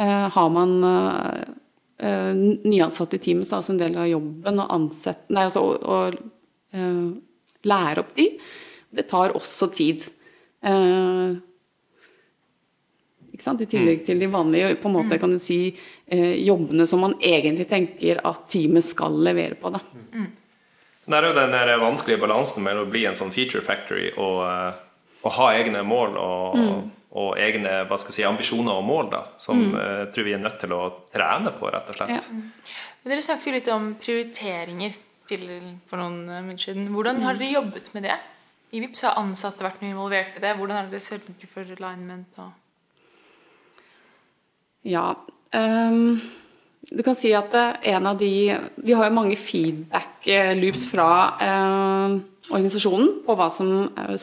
Eh, har man eh, eh, nyansatte i teamet, så er altså en del av jobben å ansette Nei, altså å, å eh, lære opp de. Det tar også tid. Eh, ikke sant? I tillegg til de vanlige på en måte kan du si, eh, jobbene som man egentlig tenker at teamet skal levere på. Da. Det er jo den der vanskelige balansen mellom å bli en sånn feature factory og, eh, og ha egne mål og, og egne hva skal jeg si, ambisjoner og mål, da, som mm. jeg tror vi er nødt til å trene på, rett og slett. Ja. Men dere snakket jo litt om prioriteringer til, for noen eh, minutter siden. Hvordan har dere jobbet med det? I VIPS har ansatte vært involvert i det. Hvordan har dere sørget for alignment? og... Ja. um, du kan si at eh, en av de Vi har jo mange feedback-loops fra uh, organisasjonen på hva som eh,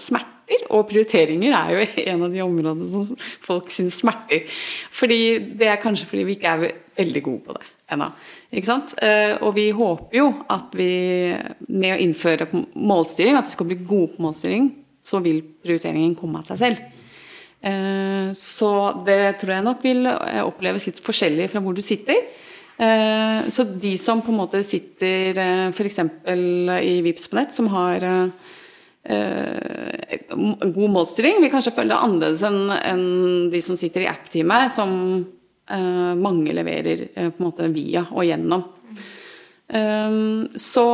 smerter. Og prioriteringer er jo en av de områdene som folk syns smerter. Fordi Det er kanskje fordi vi ikke er veldig gode på det ennå. Ikke sant? Eh, og vi håper jo at vi med å innføre målstyring, at vi skal bli gode på målstyring, så vil prioriteringen komme av seg selv. Eh, Så det tror jeg nok vil eh, oppleves litt forskjellig fra hvor du sitter. Så de som på en måte sitter f.eks. i Vips på nett, som har god målstyring, vil kanskje føle det annerledes enn en de som sitter i app-teamet, som eh, mange leverer eh, på en måte via og gjennom. Um, så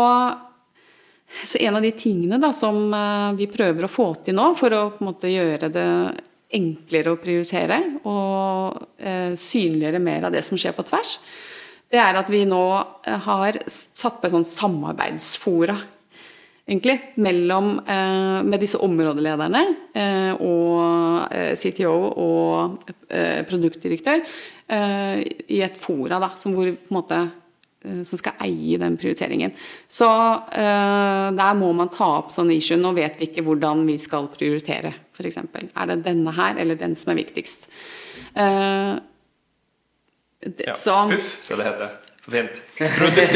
så en av de tingene da, som uh, vi prøver å få til nå, for å på en måte gjøre det enklere å prioritere og eh, synliggjøre mer av det som skjer på tvers, det er at vi nå eh, har satt på et sånn samarbeidsfora egentlig, mellom, eh, med disse områdelederne eh, og eh, CTO og eh, produktdirektør eh, i et fora da, som, hvor, måte, eh, som skal eie den prioriteringen. Så eh, der må man ta opp sånn issue. Nå vet vi ikke hvordan vi skal prioritere, f.eks. Er det denne her eller den som er viktigst? Eh, det, Ja. så, Puff, så det heter. Så fint.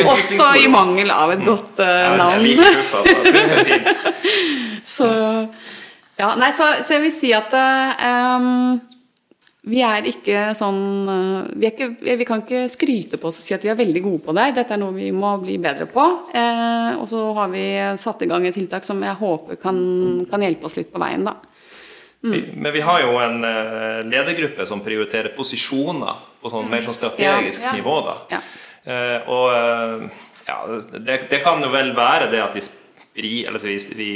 også i mangel av et godt navn. Ja, jeg navn. liker Puff, altså. Puff er fint. Så, Ja, nei, så, så jeg vil si at um, vi er ikke sånn uh, vi, er ikke, vi, kan ikke skryte på oss og si at vi er veldig gode på det. Dette er noe vi må bli bedre på. Uh, og så har vi satt i gang et tiltak som jeg håper kan, kan hjelpe oss litt på veien, da. Mm. Men vi har jo en uh, ledergruppe som prioriterer posisjoner på sånn mer sånn strategisk ja, ja. nivå. da. Ja. Og ja, det, det, kan jo vel være det at vi, spri, vi, vi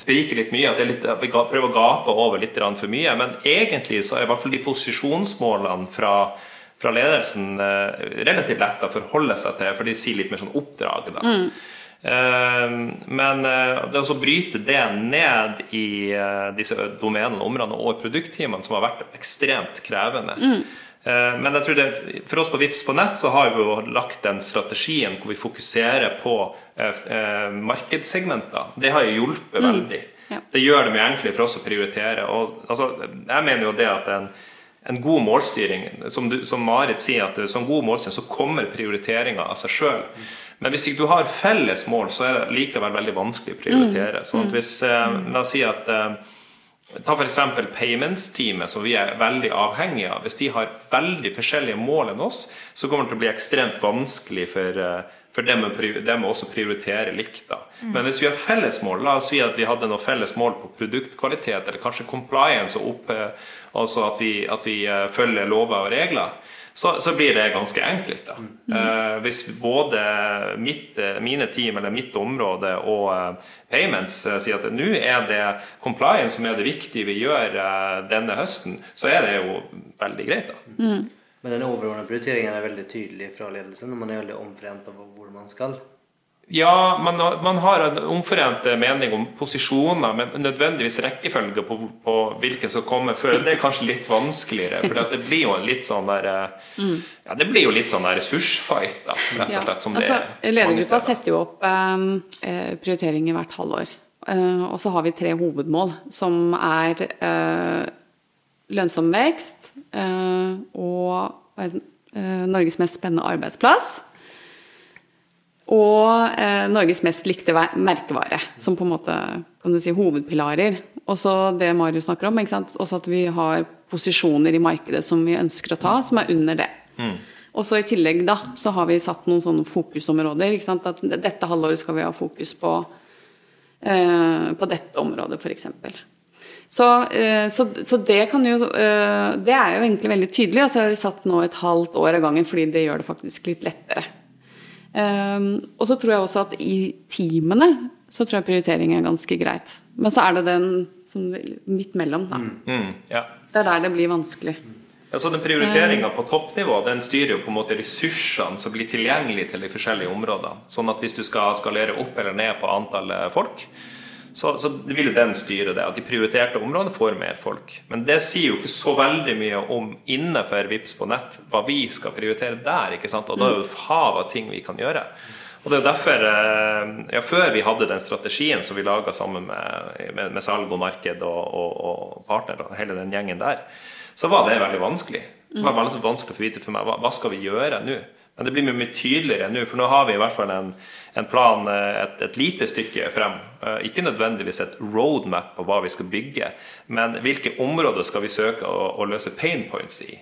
spriker litt mye, at, litt, at, vi prøver å gape over litt for mye. Men egentlig så er i hvert fall de posisjonsmålene fra, fra ledelsen eh, relativt lette å forholde seg til, for de sier litt mer sånn oppdrag. da. Mm. Eh, men eh, det å bryte det ned i eh, disse domenene, områdene og produktteamene, som har vært ekstremt krevende. Mm. Eh, men jeg tror det, for oss på Vips på nett så har vi jo lagt den strategien hvor vi fokuserer på eh, eh markedssegmenter. Det har jo hjulpet mm. veldig. Ja. Det gjør det mye enklere for oss å prioritere. Og, altså, jeg mener jo det at en, en god målstyring, som, du, som, Marit sier, at som god målstyring så kommer prioriteringa av seg sjøl. Mm. Men hvis ikke du har felles mål, så er det likevel veldig vanskelig å prioritere. Mm. Sånn at hvis, eh, La oss si at Ta f.eks. payments-teamet, som vi er veldig avhengige av. Hvis de har veldig forskjellige mål enn oss, så kommer det til å bli ekstremt vanskelig for, eh, for dem, å også prioritere likt. da. Mm. Men hvis vi har felles mål, la oss si at vi hadde noe felles mål på produktkvalitet, eller kanskje compliance, og opp, eh, altså at vi, at vi eh, følger lover og regler, så, så, blir det ganske enkelt. da. Mm. Eh, hvis både mitt, eh, mine team eller mitt område og eh, payments sier at nå er det compliance som er det viktige vi gjør denne høsten, så er det jo veldig greit. da. Mm. Men den overordnede prioriteringen er veldig tydelig fra ledelsen når man er veldig omforent over hvor man skal. Ja, man, man, har en omforent mening om posisjoner, men nødvendigvis rekkefølge på, på hvilken som kommer før, det er kanskje litt vanskeligere. For det blir jo litt sånn der mm. Ja, det blir jo litt sånn der ressursfight, da, rett og slett. Som altså, Ledergruppa setter jo opp um, prioriteringer hvert halvår. Uh, og så har vi tre hovedmål, som er uh, lønnsom vekst uh, og Norges mest spennende arbeidsplass og eh, Norges mest likte merkevare, som på en måte kan du si, hovedpilarer. Også det Marius snakker om, ikke sant? også at vi har posisjoner i markedet som vi ønsker å ta, som er under det. Mm. Og så I tillegg da, så har vi satt noen sånne fokusområder. ikke sant? At dette halvåret skal vi ha fokus på, eh, på dette området, f.eks. Så, eh, så, så, det kan jo eh, Det er jo egentlig veldig tydelig. Og så har vi satt nå et halvt år av gangen, fordi det gjør det faktisk litt lettere. Um, og så tror jeg også at i teamene så tror jeg prioritering er ganske greit. Men så er det den som, midt mellom, da. Mm, mm, ja. Det er der det blir vanskelig. Ja, så den Prioriteringa på toppnivå den styrer jo på en måte ressursene som blir tilgjengelige til de forskjellige områdene. Sånn at hvis du skal skalere opp eller ned på antallet folk, så, så vil jo den styre det. At de prioriterte områdene får mer folk. Men det sier jo ikke så veldig mye om innenfor VIPS på nett hva vi skal prioritere der. ikke sant? Og da er det jo hav av ting vi kan gjøre. Og det er derfor, eh, ja, Før vi hadde den strategien som vi laga sammen med, med, med, salg og marked og, og, og partner og hele den gjengen der, så var det veldig vanskelig. Det var veldig vanskelig å få vite for meg hva, hva skal vi gjøre nå. Men det blir mye tydeligere nå, for nå har vi i hvert fall en, en plan eh, et, et, lite stykke frem. Eh, ikke nødvendigvis et roadmap på hva vi skal bygge, men hvilke områder skal vi søke å, å løse pain points i.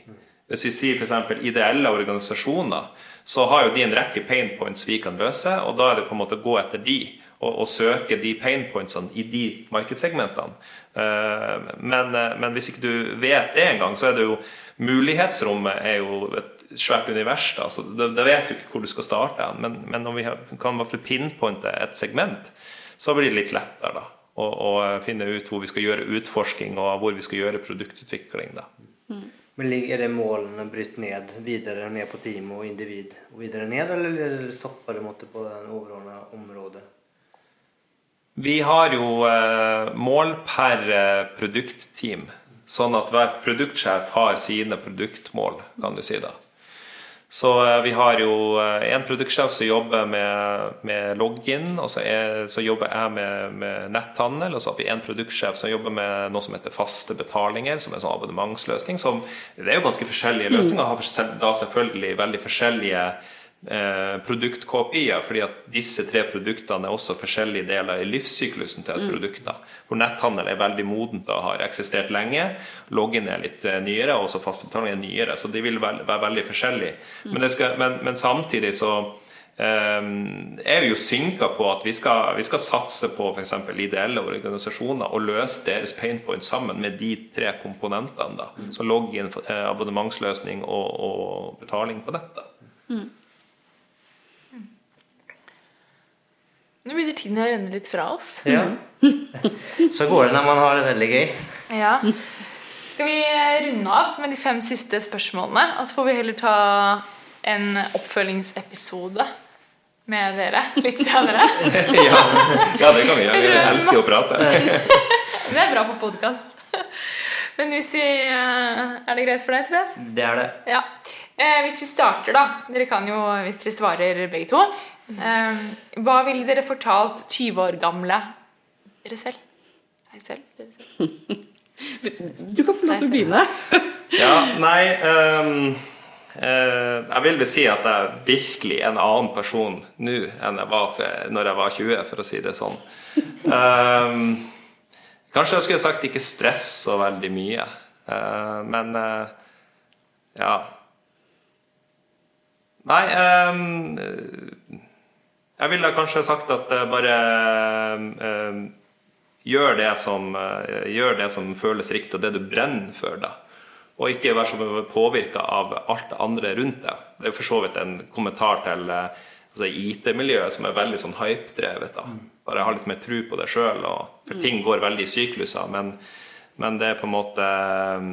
Hvis vi sier f.eks. ideelle organisasjoner, så har jo de en rekke pain points vi kan løse, og da er det på en måte å gå etter de og, søke de pain pointsene i de markedssegmentene. Eh, men, men hvis ikke du vet det engang, så er det jo mulighetsrommet er jo et svært univers. da, så Da vet du ikke hvor du skal starte. Men, men når vi kan i hvert fall pinpointe et segment, så blir det litt lettere da, å, å, finne ut hvor vi skal gjøre utforsking og hvor vi skal gjøre produktutvikling. da. Mm. Men Er det målene brutt ned videre ned på team og individ og videre ned, eller stopper det måtte på det overordnede området? Vi har jo eh, mål per eh, produktteam, sånn at hver produktsjef har sine produktmål, kan du si da. Så eh, vi har jo en eh, produktsjef som jobber med, med login, og så, er, så, jobber jeg med, med, netthandel. Og så har vi en produktsjef som jobber med noe som heter faste betalinger, som er en sånn abonnementsløsning. Som, det er jo ganske forskjellige løsninger, har da selvfølgelig veldig forskjellige eh, produkt-KPI-er, fordi at disse tre produktene er også forskjellige deler i livssyklusen til et produkt. da. Hvor netthandel er veldig modent og har eksistert lenge. Loggen er litt eh, nyere, og også faste er nyere. Så de vil være, være veldig forskjellige. Men, det skal, men, men samtidig så Ehm, er vi jo synka på at vi skal, vi skal satse på f.eks. ideelle organisasjoner og løse deres pain point sammen med de tre komponentene. da, mm. Så login, eh, abonnementsløsning og, og, betaling på nettet. Mm. Nå begynner tiden å renne litt fra oss. Ja. Så går det når man har det veldig gøy. Ja. Skal vi runde av med de fem siste spørsmålene? Og så får vi heller ta en oppfølgingsepisode med dere litt senere. ja, ja, det kan vi gjøre. Vi elsker å prate. det er bra på podkast. Men hvis vi eh, Er det greit for deg, Tobias? Det er det. Ja. Eh, hvis vi starter, da. Dere kan jo, hvis dere svarer begge to. Eh, hva ville dere fortalt 20 år gamle dere selv? Deg selv? Dere selv? Du kan få lov til å begynne. ja, nei um uh, jeg vil vel si at jeg er virkelig en annen person nå enn jeg var for, når jeg var 20, for å si det sånn. Um, kanskje jeg skulle sagt ikke stress så veldig mye. Uh, men uh, ja Nei um, Jeg ville kanskje sagt at bare bare gjør det, som, gjør det som føles riktig, og det du brenner for, da og ikke være så påvirka av alt det andre rundt deg. Det er for så vidt en kommentar til eh, altså, IT-miljøet som er veldig sånn hype-drevet. da. Bare ha litt mer tro på deg sjøl, for ting går veldig i sykluser. Men, men, det er på en måte eh,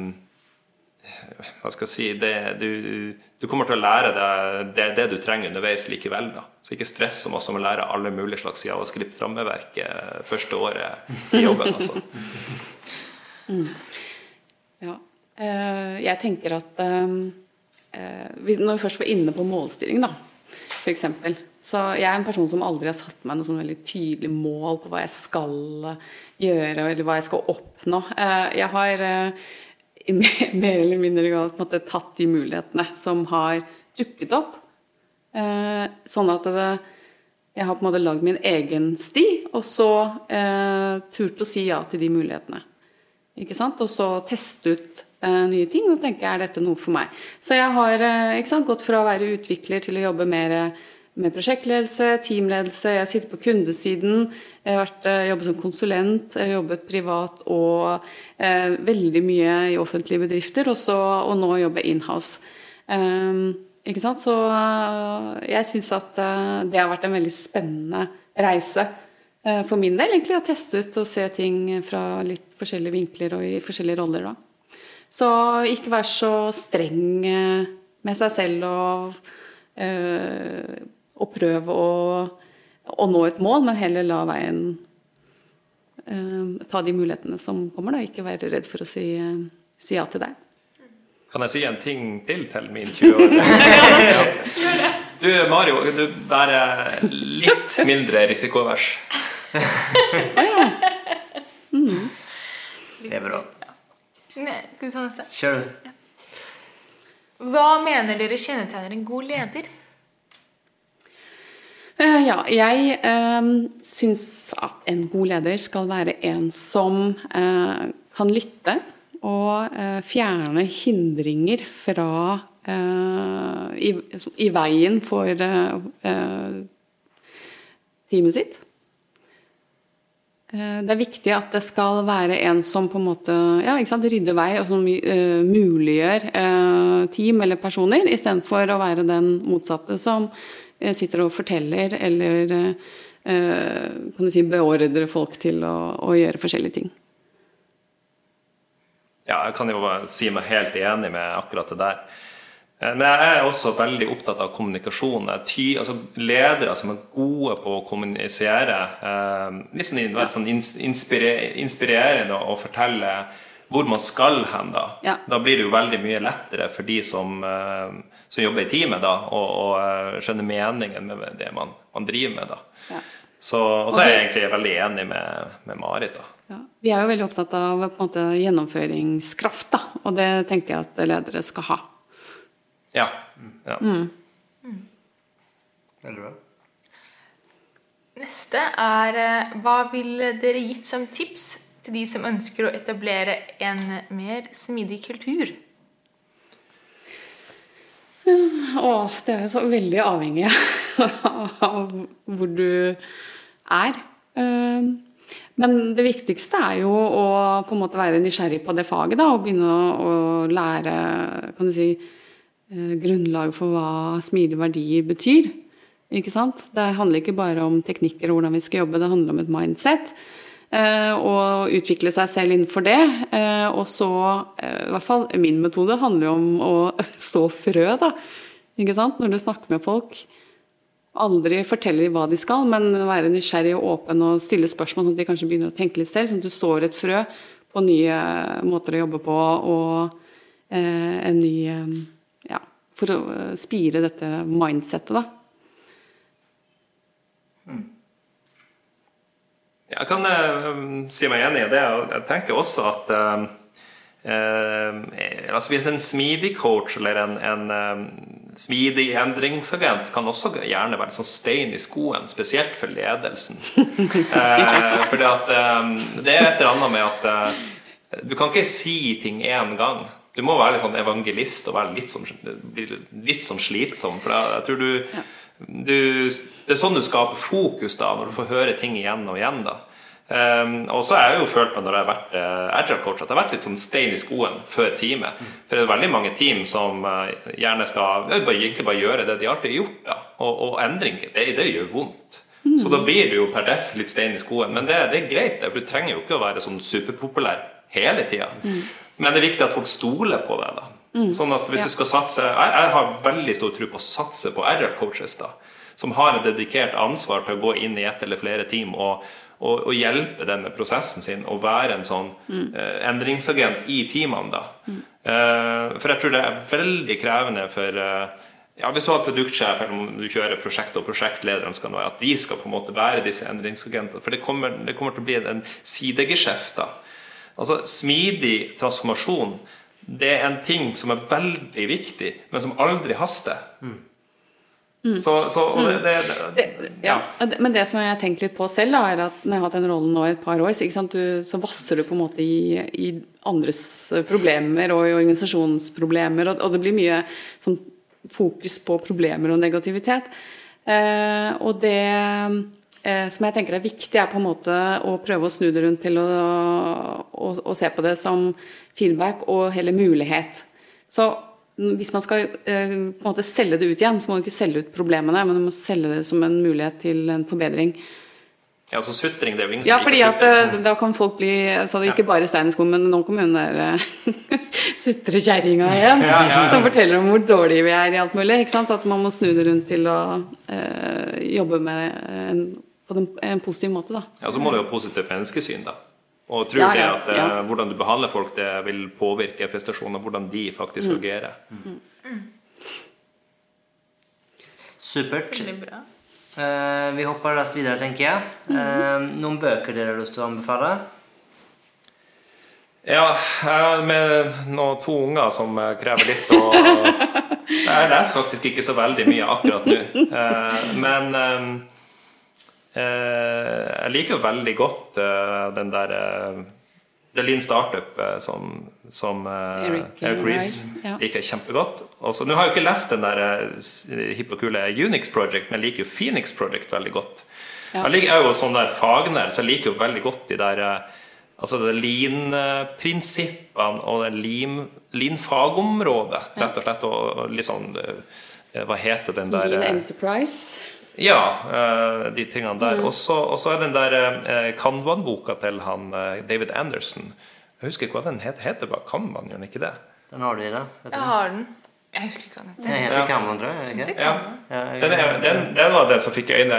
Hva skal jeg si det, du, du, kommer til å lære deg det, det, du trenger underveis likevel. Da. Så ikke stress så masse med å lære alle mulige slags javascript-rammeverk første året i jobben. Altså. Mm. Ja. Eh, jeg tenker at eh, eh, Når vi først var inne på målstyring, da, f.eks. Så jeg er en person som aldri har satt meg noe sånn veldig tydelig mål på hva jeg skal gjøre, eller hva jeg skal oppnå. Jeg har mer eller mindre grad på en måte tatt de mulighetene som har dukket opp. Sånn at det, jeg har på en måte lagd min egen sti, og så eh, turt å si ja til de mulighetene. Ikke sant? Og så teste ut eh, nye ting og tenke er dette noe for meg. Så jeg har uh, sant, gått fra å være utvikler til å jobbe mer med prosjektledelse, teamledelse. Jeg sitter på kundesiden. Jeg har uh, jobbet som konsulent, jeg har jobbet privat og veldig mye i offentlige bedrifter. også, og nå jobber jeg inhouse. Um, ikke sant? Så jeg syns at det har vært en veldig spennende reise for min del, egentlig, å teste ut og se ting fra litt forskjellige vinkler og i forskjellige roller. da. Så ikke vær så streng eh, med seg selv og, øh, og prøve å, å, nå et mål, men heller la veien øh, ta de mulighetene som kommer, da. Ikke være redd for å si, si ja til deg. Kan jeg si en ting til til min 20 år? Du Mario, du være litt mindre risikovers. ja. Mm. Det er bra. Skal vi ta neste? Kjør. Hva mener dere kjennetegner en god leder? Uh, ja, jeg eh, syns at en god leder skal være en som eh, kan lytte og eh, fjerne hindringer fra i, i, veien for teamet sitt. Eh, det er viktig at det skal være en som på en måte ja, sant, rydder vei, og som uh, muliggjør uh, team eller personer, istedenfor å være den motsatte som sitter og forteller eller kan du si, beordrer folk til å, å, gjøre forskjellige ting. Ja, jeg kan jo si meg helt enig med akkurat det der. Eh, men jeg er også veldig opptatt av kommunikasjon. Ty, altså ledere som er gode på å kommunisere. Eh, liksom sånn inspirerende å fortelle hvor man skal hen. Da ja. Da blir det jo veldig mye lettere for de som, eh, som jobber i teamet, da, å, å skjønne meningen med det man, man driver med. da ja. Så, og så er jeg egentlig veldig enig med, med Marit. da ja. Vi er jo veldig opptatt av måte, gjennomføringskraft, da, og det tenker jeg at ledere skal ha. Ja. ja. Mm. Veldig bra. Neste er eh, Hva ville dere gitt som tips til de som ønsker å etablere en mer smidig kultur? Å, det er så veldig avhengig av hvor du er. Eh, Men det viktigste er jo å på en måte være nysgjerrig på det faget, da, og begynne å, lære kan du si, grunnlaget grunnlag for hva smidig verdi betyr. Ikke sant? Det handler ikke bare om teknikker og hvordan vi skal jobbe, det handler om et mindset. Eh, Og utvikle seg selv innenfor det. Eh, Og så, eh, i hvert fall min metode, handler jo om å så frø, da. Ikke sant? Når du snakker med folk. Aldri fortelle dem hva de skal, men være nysgjerrig og åpen og stille spørsmål, sånn at de kanskje begynner å tenke litt selv. Sånn at du sår et frø på nye måter å jobbe på og en ny Ja, for å spire dette mindsettet, da. Jeg kan eh, si meg enig i det. og Jeg tenker også at eh, eh, altså Hvis en smidig coach eller en, en smidig endringsagent kan også gjerne være sånn stein i skoen, spesielt for ledelsen. uh, fordi at det er et eller annet med at uh, du kan ikke si ting én gang. Du må være litt sånn evangelist og være litt sånn, litt sånn slitsom. For jeg, jeg tror du, du Det er sånn du skaper fokus da, når du får høre ting igjen og igjen. da Um, og så har jeg jo følt meg når jeg har vært uh, agile coach, at jeg har vært litt sånn stein i skoen før teamet. For det er veldig mange team som uh, gjerne skal ja, bare, egentlig bare gjøre det de alltid har gjort. Da. Og, og endringer, det, det gjør vondt. Så da blir du jo per def litt stein i skoen. Men det, det er greit, det, for du trenger jo ikke å være sånn superpopulær hele tida. Men det er viktig at folk stoler på deg. da Sånn at hvis Ja. du skal satse Jeg, jeg har veldig stor tro på å satse på RL-coaches, da som har et dedikert ansvar til å gå inn i ett eller flere team og, og, og hjelpe dem med prosessen sin og være en sånn eh, endringsagent i teamene. da. Eh, for jeg tror det er veldig krevende for eh, ja, Hvis du har produktsjef eller om du kjører prosjekt og prosjektlederne skal være, at de skal på en måte være disse endringsagentene. For det kommer, det kommer til å bli en sidegeskjeft. da. Altså, Smidig transformasjon det er en ting som er veldig viktig, men som aldri haster. Så, så og det, det, det, Ja, Men det som jeg har tenkt litt på selv, da, er at når jeg har hatt den rollen nå i et par år, så, ikke sant, du, så vasser du på en måte i, i andres problemer og i organisasjonsproblemer, og, og det blir mye sånn, fokus på problemer og negativitet. Eh, og det som jeg tenker er viktig, er på en måte å prøve å snu det rundt til å, å, å se på det som feedback og heller mulighet. Så hvis man skal eh, på en måte selge det ut igjen, så må du ikke selge ut problemene, men du må selge det som en mulighet til en forbedring. ja, altså Sutring det er jo ingen Ja, som fordi liker at sutring. eh, da kan folk bli altså, Ikke bare stein i skoen, men nå kommer hun der eh, sutrekjerringa igjen, Ja, ja, som forteller om hvor dårlige vi er i alt mulig. At man må snu det rundt til å øh, jobbe med en, på en positiv måte, da. Ja, Så må du ha positivt menneskesyn, da. Og tror Ja, det at eh, ja. hvordan du behandler folk, det vil påvirke prestasjoner, hvordan de faktisk Mm. agerer. Supert. Veldig bra. Eh, vi hopper raskt videre, tenker jeg. Eh, noen bøker dere har lyst til å anbefale? Ja, med noen to unger som eh, krever litt og Jeg leser faktisk ikke så veldig mye akkurat nå. Eh, Men eh, eh, jeg liker jo veldig godt eh, den der eh, The Lean Startup eh, som, som eh, Eric Eric Ries ja. liker jeg kjempegodt. Også, Nå har jeg jo ikke lest den der eh, s- og kule Unix Project, men jeg liker jo Phoenix Project veldig godt. Ja. Jeg, liker, jeg er jo sånn der fagnerd, så jeg liker jo veldig godt de der eh, Altså det lean-prinsippene og det lean- lean-fagområdet, rett og slett. Og, litt sånn eh, Hva heter den der Lean eh, Enterprise. Ja, eh, de tingene Mm. der. Så og så er den der eh, Kanban-boka til han eh, David Anderson. Jeg husker ikke hva den heter. Heter bare Kanban, gjør den ikke det? Den har du i det? Jeg har den. Jeg husker ikke hva den Den heter. heter Ja. Kanban, tror jeg. Ikke? Ja. Ja, Den, er, den, den var den som fikk øyne,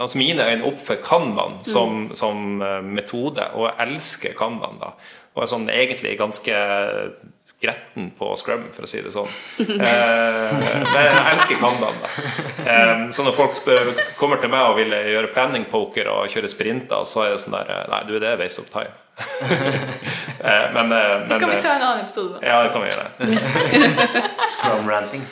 altså mine øyne opp for Kanban som, som eh, metode, og jeg elsker Kanban. da Og er sånn egentlig ganske gretten på scrum, for å si det sånn. Eh, men jeg elsker kandaen. eh, Så når folk spør, kommer til meg og vil gjøre planning poker og kjøre sprinter, så er det sånn der Nei, du, det er waste of time. Eh, men, eh, men Kan vi eh, ta en annen episode, da? Ja, det kan vi gjøre. Scrum ranting.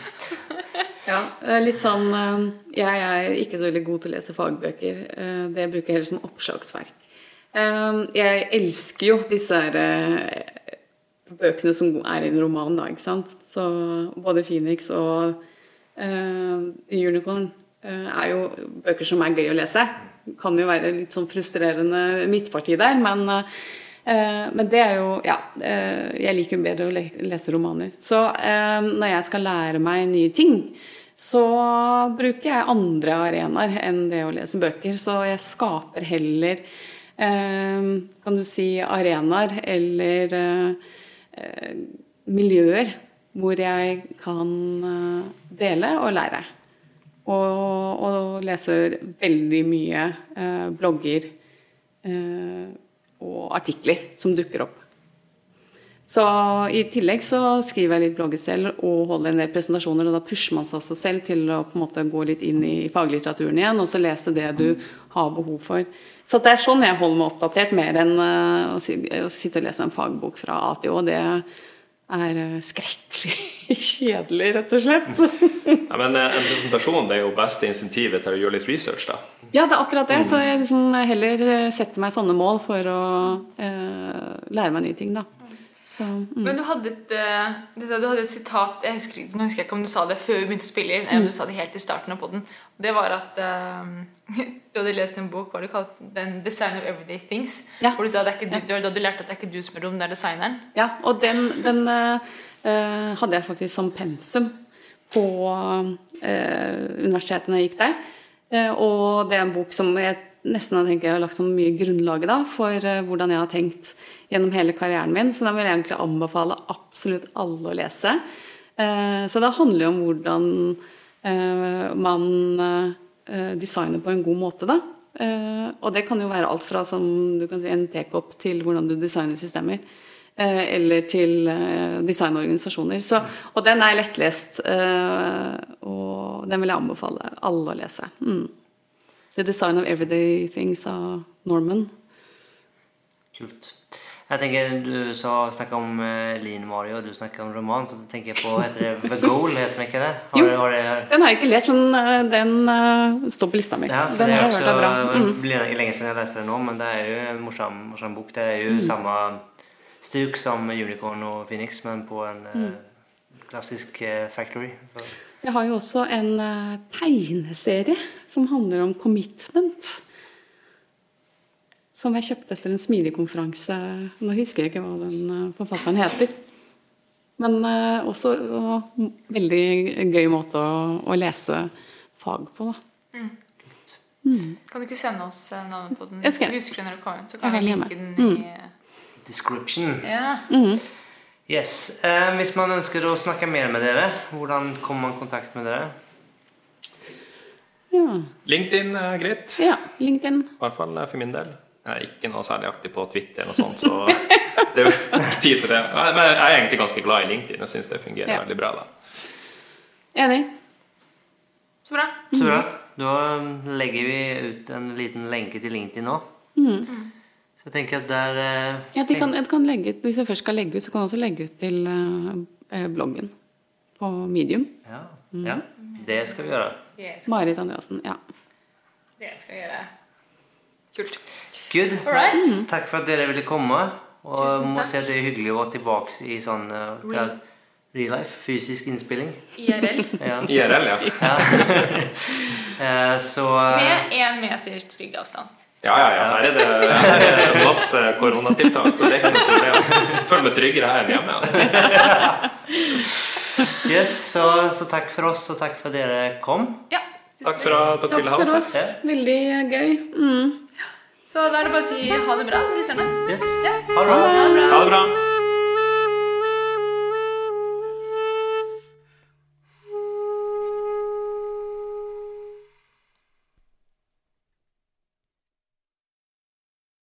Ja, det er litt sånn eh, Jeg er ikke så veldig god til å lese fagbøker. Eh, Det bruker jeg heller som oppslagsverk. Eh, Jeg elsker jo disse her eh, bøkene som er i en roman, da, ikke sant. Så både Phoenix og uh, Unicorn uh, er jo bøker som er gøy å lese. Kan jo være litt sånn frustrerende midtparti der, men uh, men det er jo Ja. Jeg liker jo bedre å le- lese romaner. Så når jeg skal lære meg nye ting, så bruker jeg andre arenaer enn det å lese bøker. Så jeg skaper heller kan du si arenaer eller miljøer hvor jeg kan eh, dele og lære. Og, og leser veldig mye eh, blogger eh, og artikler som dukker opp. Så i tillegg så skriver jeg litt blogger selv og holder en del presentasjoner, og da pusher man seg også selv til å på en måte gå litt inn i faglitteraturen igjen, og så lese det du har behov for. Så det er sånn jeg holder meg oppdatert, mer enn eh, å sitte og lese en fagbok fra A til Å. Det er eh, skrekkelig kjedelig, rett og slett. Ja, men eh, En presentasjon det er jo beste insentivet til å gjøre litt research. da. Ja, det er akkurat det. Så jeg liksom heller setter meg sånne mål for å eh, lære meg nye ting, da. Så, mm. Men du hadde et, eh, du hadde et sitat jeg husker, Nå husker jeg ikke om du sa det før vi begynte å spille inn, eller om du sa det helt i starten av podden. Det var at eh, du hadde lest en bok hva du kalte den 'Design of Everyday Things'. Ja. Hvor du sa det er ikke du, var da du lærte at det er ikke du som er dum, det er designeren. Ja, og den, den eh, hadde jeg faktisk som pensum på uh, universitetet når jeg gikk der. Uh, og det er en bok som jeg nesten har tenkt jeg har lagt om mye grunnlaget da, for uh, hvordan jeg har tenkt gjennom hele karrieren min. Så den vil jeg egentlig anbefale absolutt alle å lese. Eh, så det handler jo om hvordan eh, man eh, designer på en god måte, da. Og det kan jo være alt fra som du kan si, en tekopp til hvordan du designer systemer. Eller til designorganisasjoner. Så, og den er lettlest, og den vil jeg anbefale alle å lese. Mm. The Design of Everyday Things av Norman. Kult. Jeg tenker Du sa snakka om uh, Lean Mario, og du snakka om roman. Så tenker jeg på Heter det The Goal? Heter den ikke det? Har, Jo. det- har det, Den har jeg ikke lest, men eh, den uh, står på lista mi. ja, den har jeg hørt er bra. Mm. Det blir lenge siden jeg leste det nå, men det er jo en morsom, morsom bok. Det er jo samme stuk som Unicorn og Phoenix, men på en eh, Mm. klassisk eh, factory. Jeg har jo også en eh, tegneserie som handler om commitment. Som jeg kjøpte etter en smidig-konferanse. Nå husker jeg ikke hva den eh, forfatteren heter. Men eh, også en veldig gøy måte å, å lese fag på, da. Kan du ikke sende oss eh, navnet på den? Hvis du husker det når du kommer ut, så kan jeg vi den linke den i description. -hmm. Yes. Eh, hvis man ønsker å snakke mer med dere, hvordan kommer man i kontakt med dere? Ja. LinkedIn er greit, ja. LinkedIn. I hvert fall for min del. Jeg er ikke noe særlig aktiv på Twitter, eller noe sånt, så det er jo tid til det. Men jeg er egentlig ganske glad i LinkedIn. Jeg syns det fungerer Ja. veldig bra. da. Enig. Så bra. Så bra. Da legger vi ut en liten lenke til LinkedIn nå. Så jeg tenker at der eh, Ja, de kan, de kan legge ut, hvis jeg først skal legge ut, så kan jeg også legge ut til eh, eh, bloggen på Medium. ja, ja, det skal vi gjøre. Skal, Marit Andreassen. Ja. det skal jeg gjøre. Kult. Good. Right. Mm. Takk for at dere ville komme. Og Tusen må takk. si at det er hyggelig å være tilbake i sånn uh, Real. real life, fysisk innspilling. IRL. Ja. IRL, ja. Eh, så eh, Med én meter trygg avstand. Ja, ja, ja. Her er det, her er det masse koronatiltak, så det er ikke noe problem. Føler meg tryggere her enn hjemme. Altså. yes, så, så takk for oss, og takk for at dere kom. Ja. Takk for at dere ville ha oss oss. her. Veldig gøy. Mm. Så da er det bare å si ha det bra, lytterne. Yes. Ja. Ha det bra. Ha det bra. Ha det bra.